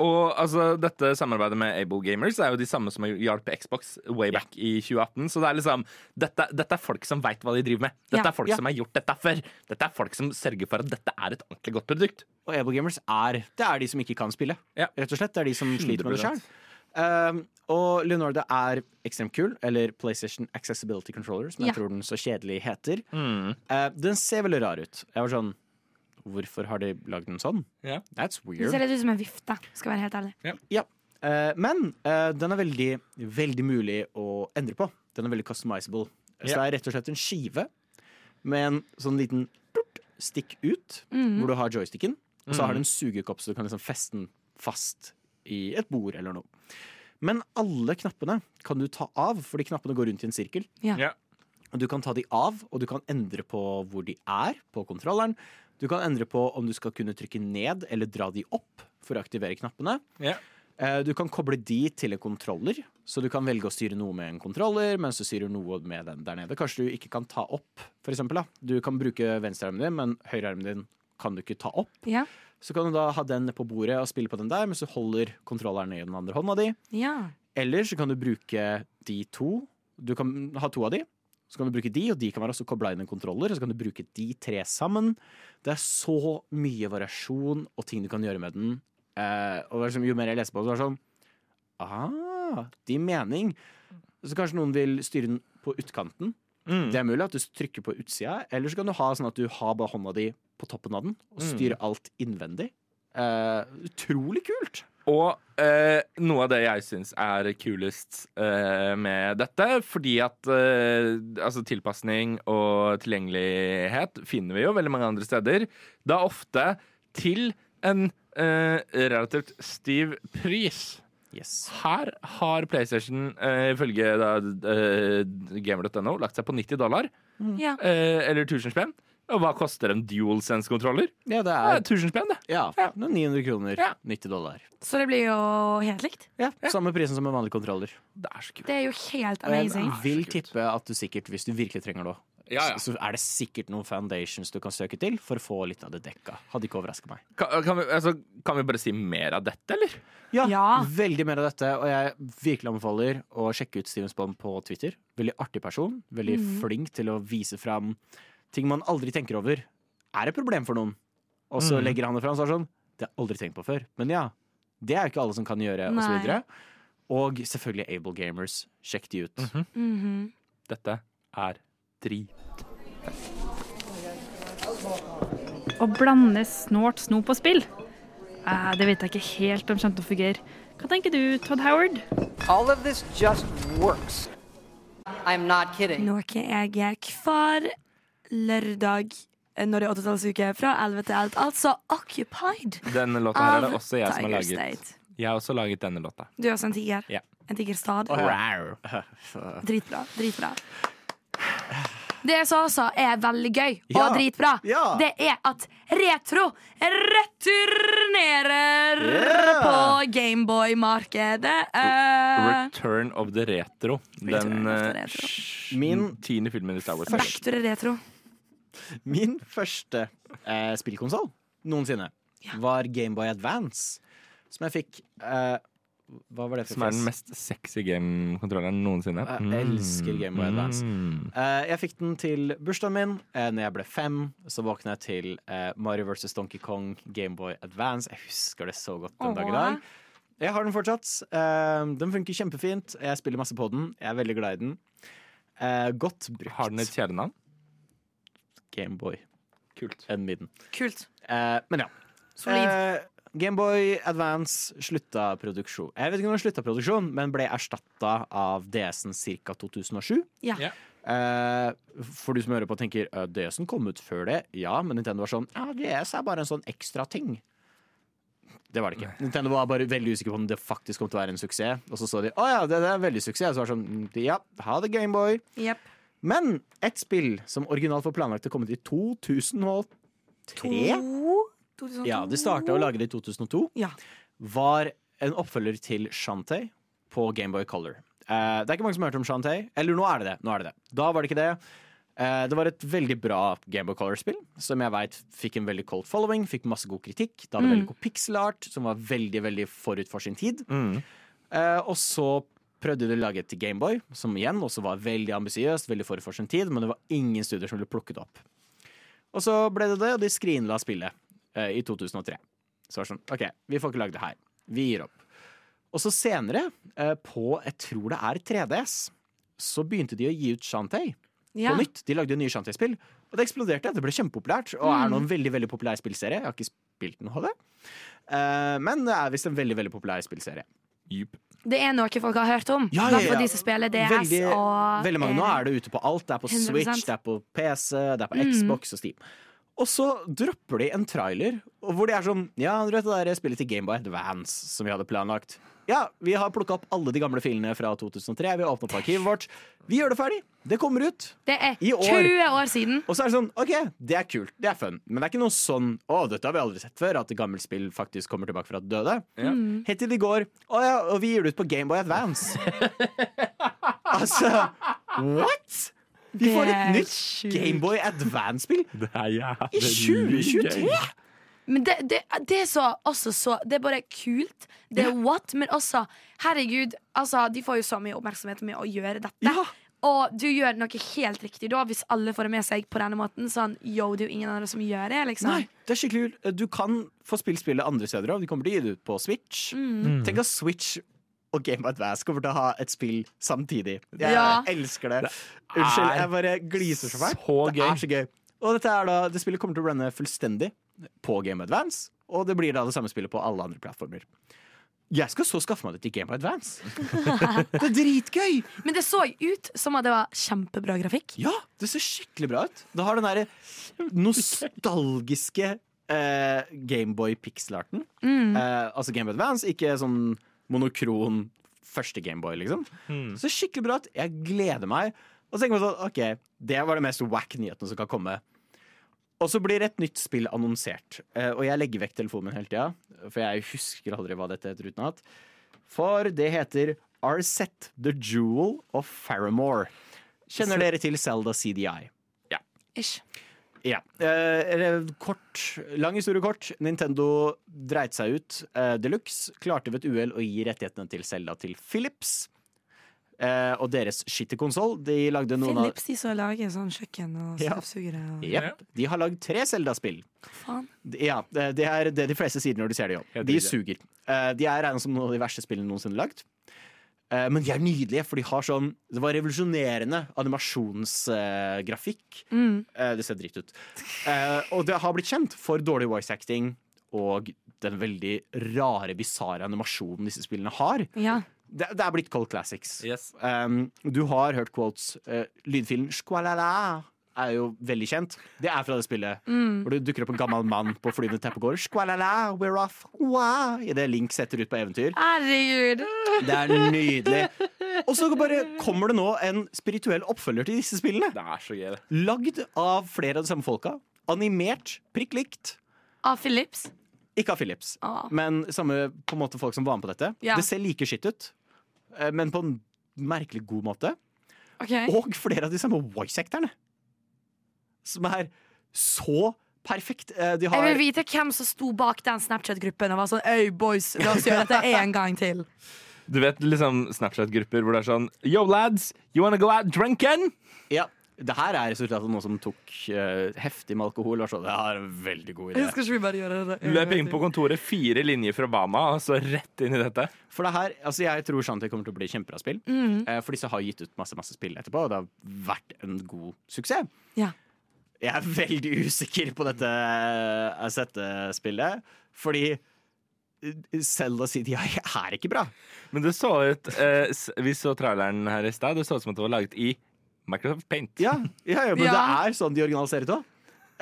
Og altså, dette samarbeidet med Able Gamers er jo de samme som har hjulpet Xbox way back i 2018. Så det er liksom dette, dette er folk som veit hva de driver med. Dette Ja, er folk ja. som har gjort dette før. Dette er folk som sørger for at dette er et ordentlig godt produkt. Og Able Gamers er, det er de som ikke kan spille. Ja. Rett og slett, Det er de som sliter med det 100%. sjøl. Um, og Leonardo er ekstremt kul, eller PlayStation Accessibility Controller, som jeg Ja. tror den så kjedelig heter. Mm. Uh, den ser veldig rar ut. Jeg var sånn Hvorfor har de lagd den sånn? Ja. That's Det ser litt ut som en vifte, skal være helt ærlig. Ja. Uh, men uh, den er veldig, veldig mulig å endre på. Den er veldig customizable. Så det er rett og slett en skive med en sånn liten stikk ut, Mhm. hvor du har joysticken. Og så har du en sugekopp, så du kan liksom feste den fast i et bord eller noe. Men alle knappene kan du ta av, fordi knappene går rundt i en sirkel. Ja. Ja. Du kan ta de av, og du kan endre på hvor de er på kontrolleren. Du kan endre på om du skal kunne trykke ned eller dra de opp for å aktivere knappene. Ja. Eh, Du kan koble de til en kontroller, så du kan velge å styre noe med en kontroller, mens du styrer noe med den der nede. Kanskje du ikke kan ta opp, for eksempel. Da. Du kan bruke venstrearmen din, men høyrearmen din kan du ikke ta opp. Ja. Så kan du da ha den på bordet og spille på den der, mens du holder kontrolleren i den andre hånda di. ja. Eller så kan du bruke de to. Du kan ha to av de. Så kan du bruke de, og de kan være også kobla inn en kontroller. Så kan du bruke de tre sammen. Det er så mye variasjon og ting du kan gjøre med den. Eh, og liksom, jo mer jeg leser på det, så er det sånn Ah, det gir mening. Så kanskje noen vil styre den på utkanten. Mm. Det er mulig at du trykker på utsida, eller så kan du ha sånn at du har bare hånda di på toppen av den og styrer alt innvendig. Eh, utrolig kult! Og eh, noe av det jeg syns er kulest eh, med dette, fordi at eh, altså tilpasning og tilgjengelighet finner vi jo veldig mange andre steder. Da ofte til en eh, relativt stiv pris. Yes. Her har PlayStation eh, ifølge eh, gamer.no lagt seg på 90 dollar, ja. eh, eller 1000 spenn. Og hva koster en dual sense-kontroller? Ja, det er er 1000 spenn, det. ja, ja. 900 kroner. Ja. 90 dollar. Så det blir jo helt likt. Ja, Samme prisen som en vanlig kontroller. Det er så kult. Det er jo helt Og jeg vil tippe at du sikkert, hvis du virkelig trenger det, Ja, ja. så er det sikkert noen foundations du kan søke til for å få litt av det dekka. Hadde ikke overraska meg. Kan, kan, vi, altså, kan vi bare si mer av dette, eller? Ja, Ja. veldig mer av dette, og jeg virkelig anbefaler å sjekke ut Steven Spawn på Twitter. Veldig artig person. Veldig mm. flink til å vise fram ting man aldri tenker over. Er et problem for noen? Og så mm. legger han det fram og så er det sånn Det har jeg aldri tenkt på før. Men ja, det er jo ikke alle som kan gjøre, og så videre. Og selvfølgelig Able Gamers. Sjekk de ut. Mhm. Dette er drit. Å blande snort, snop og spill? Eh, det vet jeg ikke helt om kommer til å fungere. Hva tenker du, Todd Howard? All of this just works. I'm not kidding. Jeg er hver lørdag eh, når det er 80-tallsuke fra 11 til 11. Altså Occupied Denne låta her er det også jeg som har Tiger laget. State. Jeg har også laget denne låta. Du er også en tiger. Ja. En tigerstad. Rar. Dritbra. Dritbra. Det som også er veldig gøy Ja. og dritbra, Ja. det er at Retro returnerer Yeah. på Gameboy-markedet. Eh, Return of the Retro. Return Den of the eh, Retro. Min- tiende filmen i Star Wars. Back to the retro. Min første eh, spillkonsoll noensinne var Gameboy Advance, som jeg fikk eh, Hva var det for Som er den mest sexy gamekontrolleren noensinne. Jeg elsker Gameboy Advance. Mm. Eh, jeg fikk den til bursdagen min. Uh, når jeg ble fem, så våkna jeg til eh, Mario vs. Donkey Kong Gameboy Advance. Jeg husker det så godt den dag i dag. Jeg har den fortsatt. Eh, den funker kjempefint. Jeg spiller masse på den. Jeg er veldig glad i den. Eh, godt brukt. Har den et kjælenavn? Gameboy. Kult. Enn midden. Kult. Eh, men ja. Solid. Eh, Gameboy Advance slutta produksjon. Jeg vet ikke om den slutta produksjon, men ble erstatta av DS-en ca. 2007. Ja. Ja. Eh, for du som hører på tenker uh, DS-en kom ut før det. Ja, men Nintendo var sånn Ja, DS er bare en sånn ekstra ting. Det var det ikke. Nintendo var bare veldig usikker på om det faktisk kom til å være en suksess. Og så så de å ja, det, det er veldig suksess. Og Så var det sånn ja, ha det Gameboy. Jepp. Men et spill som originalt var planlagt til å komme til 2003 2002. Ja, de starta å lage det i 2002. Ja. Var en oppfølger til Shantae på Gameboy Color. Uh, det er ikke mange som har hørt om Shantae. Eller nå er det det. Nå er det det. Da var det ikke det. Uh, det var et veldig bra Gameboy Color-spill, som jeg vet fikk en veldig cold following. Fikk masse god kritikk. Det hadde Mm. veldig god pixel art, som var veldig veldig forut for sin tid. Mm. Uh, og så prøvde de å lage et til Gameboy, som igjen også var veldig ambisiøst, veldig forut for sin tid, men det var ingen studier som ville plukket opp. Og så ble det det, og de skrinla spillet eh, i 2003. Så var det sånn, OK, vi får ikke lagd det her. Vi gir opp. Og så senere, eh, på jeg tror det er 3DS, så begynte de å gi ut Shantay Ja. på nytt. De lagde nye Shantay-spill, og det eksploderte. Det ble kjempepopulært, og er nå en veldig veldig populær spillserie. Jeg har ikke spilt den, HD. Eh, men det er visst en veldig veldig populær spillserie. Jupp. Det er noe folk har hørt om. Ja, ja, ja. de som spiller DS Veldig, og veldig mange. Nå er det ute på alt. Det er på 100%. Switch, det er på PC, det er på Mm. Xbox og Steam. Og så dropper de en trailer hvor de er sånn Ja, du vet det der spillet til Gameboy Advance som vi hadde planlagt. Ja, vi har plukka opp alle de gamle filene fra 2003. Vi har åpna opp arkivet vårt. Vi gjør det ferdig. Det kommer ut. Det er I år. 20 år siden. Og så er det sånn, ok, det er kult, det er fun. Men det er ikke noe sånn å, dette har vi aldri sett før, at et gammelt spill faktisk kommer tilbake fra de døde. Ja. Mm. Helt til de går, å ja, og vi gir det ut på Gameboy Advance. altså, what? Vi Det får et nytt. Gameboy Advance-spill i 2023! Men det, det, det er så, også så Det er bare kult. Det er what, men også Herregud, altså, de får jo så mye oppmerksomhet med å gjøre dette. Ja. Og du gjør noe helt riktig da, hvis alle får det med seg på denne måten. Sånn, yo, det er jo ingen andre som gjør det, liksom. Nei, det er skikkelig kult. Du kan få spilt spillet andre steder òg. De kommer til å gi det ut på Switch. Mm. Tenk at Switch og Game Advance kommer til å ha et spill samtidig. Jeg Ja. elsker det. Unnskyld, jeg bare gliser så fælt. så Det er så gøy. Og dette er da, det spillet kommer til å runne fullstendig på Game Advance, og det blir da det samme spillet på alle andre plattformer. Jeg skal så skaffe meg det til Game Advance. det er dritgøy! Men det så ut som at det var kjempebra grafikk. Ja, det ser skikkelig bra ut. Det har den derre nostalgiske eh, Gameboy pixelarten. Mm. Eh, altså Game Boy Advance, ikke sånn monokron første Gameboy, liksom. Mm. Så skikkelig bra at Jeg gleder meg. Og så tenker man sånn, ok, det var det mest wack nyheten som kan komme. Og så blir et nytt spill annonsert. Eh, og jeg legger vekk telefonen min hele tida, for jeg husker aldri hva dette heter utenat. For det heter Arset The Jewel of Faramore. Kjenner dere til Zelda CDI? Ja. Ish. Ja. Eh, kort, lang historie kort. Nintendo dreit seg ut. Eh, Deluxe klarte ved et uhell å gi rettighetene til Zelda til Philips. Eh, og deres skittige konsoll. De lagde noen av Philips de som lager sånn kjøkken og Ja. støvsugere. Og... Yep. De har lagd tre Zelda-spill. Faen. Ja, det det er det de fleste sier når de ser det jo. De suger. Eh, De er regnet som noen av de verste spillene noensinne lagd. Eh, Men de er nydelige, for de har sånn Det var revolusjonerende animasjonsgrafikk. Mm. Eh, Det ser dritt ut. Eh, Og det har blitt kjent for dårlig voice acting og den veldig rare, bisarre animasjonen disse spillene har. Ja. Det, det er blitt cold classics. Yes. Um, du har hørt quotes. Uh, lydfilen 'Squalala' er jo veldig kjent. Det er fra det spillet. Mm. Hvor det dukker opp en gammel mann på flyvende teppegård. Skvalala, we're off'. Wow, Idet Link setter ut på eventyr. Herregud. Det er nydelig. Og så bare kommer det nå en spirituell oppfølger til disse spillene. Det er så gøy. Lagd av flere av de samme folka. Animert prikk likt. Av Philips. Ikke av Philips, Ah. men samme på en måte folk som var med på dette. Ja. Det ser like skitt ut, eh, men på en merkelig god måte. Okay. Og flere av de samme voice acterne. Som er så perfekt. Eh, De Jeg vil vite hvem som sto bak den Snapchat-gruppen og var sånn Øy, boys, la oss gjøre dette en gang til. Du vet liksom Snapchat-grupper hvor det er sånn Yo, lads, you wanna go out drinking? Ja, det her er resultatet av noen som tok uh, heftig med alkohol. Og så, det er en veldig god idé. Skal vi bare gjøre det? Løp inn på kontoret, fire linjer fra Bama, og så rett inn i dette. For det her, altså Jeg tror Shanti kommer til å bli kjempebra spill. Mm. Uh, For disse har gitt ut masse masse spill etterpå, og det har vært en god suksess. Ja. Jeg er veldig usikker på dette settespillet, fordi Zelda CDI er ikke bra. Men det så ut eh, Vi så traileren her i stad. Det så ut som at det var laget i Microsoft Paint. Ja, ja, ja men Ja. det er sånn de originale ser ut òg.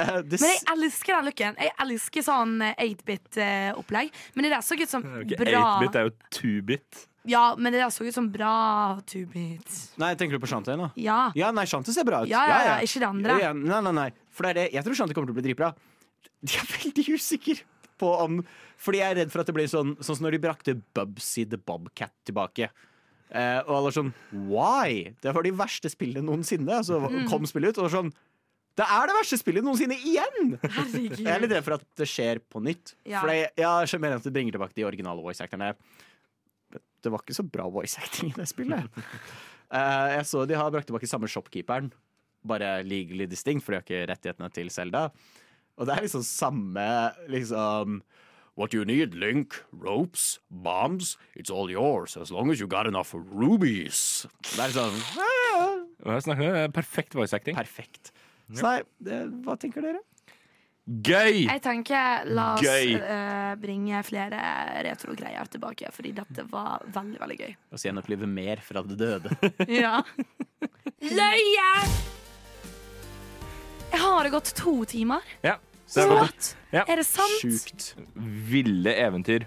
Men jeg elsker den looken. Jeg elsker sånn 8-bit-opplegg. Men det der så ut som okay, bra 8-bit er jo 2-bit. Ja, men det der så ut som bra 2-bit. Nei, tenker du på Shanti nå? Ja. Ja, nei, Shanti ser bra ut. Ja, ja, ja, ikke det andre. Ja, nei, nei, nei. For det er det. Jeg tror Shanti kommer til å bli dritbra. De er veldig usikre på om Fordi jeg er redd for at det blir sånn Sånn som når de brakte Bubsy the Bobcat tilbake. Eh, og alle er sånn Why? Det var de verste spillene noensinne. Så Mm. kom spillet ut, og sånn Det er det verste spillet noensinne igjen! Herregud. Jeg er litt redd for at det skjer på nytt. Ja. For jeg, jeg skjønner at det bringer tilbake de originale voice acterne. Det var ikke så bra voice acting i det spillet. uh, jeg så de har brakt tilbake samme shopkeeperen, bare legally distinct, for de har ikke rettighetene til Zelda. Og det er liksom samme liksom What you need, Link, ropes, bombs, it's all yours as long as you got enough rubies. Det er sånn ah, om? Perfekt voice acting. Perfekt. Så nei, det, hva tenker dere? Gøy! Jeg tenker la oss eh, bringe flere retrogreier tilbake, fordi dette var veldig, veldig gøy. La oss gjenopplive mer fra det døde. Ja. Løye! Jeg har det gått to timer. Ja. det er? Ja. Er det sant? Sjukt. Ville eventyr.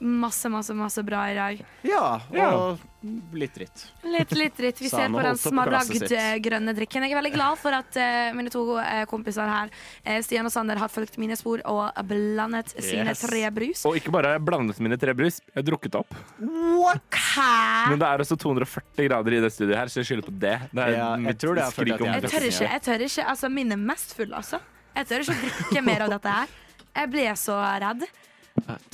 Masse, masse, masse bra i dag. Ja, Ja. og litt dritt. Litt, litt dritt. Vi ser på den smaragdgrønne drikken. Jeg er veldig glad for at uh, mine to uh, kompiser her, uh, Stian og Sander, har fulgt mine spor og blandet sine Yes. tre brus. Og ikke bare blandet mine tre brus, jeg har drukket opp. What? Men det er også 240 grader i det studioet her, så jeg skylder på det. Det er Ja, jeg tror det er fordi jeg Jeg tør ikke. jeg tør ikke Altså, Min er mest full, altså. Jeg tør ikke å drikke mer av dette her. Jeg ble så redd.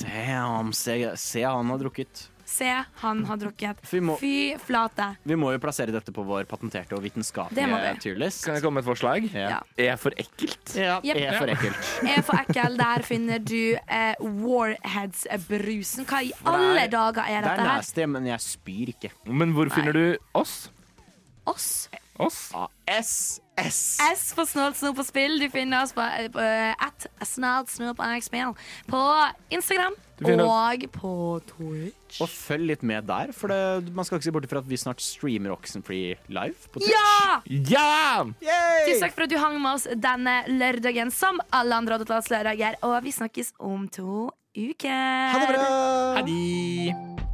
Damn, se, se han har drukket. Se, han har drukket. Fy, må, Fy flate. vi må jo plassere dette på vår patenterte og Det vitenskapelige vi. Kan jeg komme med et forslag? Ja. Er for ekkelt? Ja, yep. er for ekkelt. Er for ekkel. Der finner du eh, Warheads-brusen. Hva i alle dager er Det er dette her? nasty, men jeg spyr ikke. Men hvor finner du oss? Oss. Oss? S, S. S for Snålt snop og spill. Du finner oss på uh, at snart snop og spill på Instagram og på Twitch. Og følg litt med der, for det, man skal ikke se bort fra at vi snart streamer Oxenfree live på Twitch. Ja! Ja! Tusen takk for at du hang med oss denne lørdagen, som alle andre lørdager. Og vi snakkes om to uker. Ha det bra! Ha det!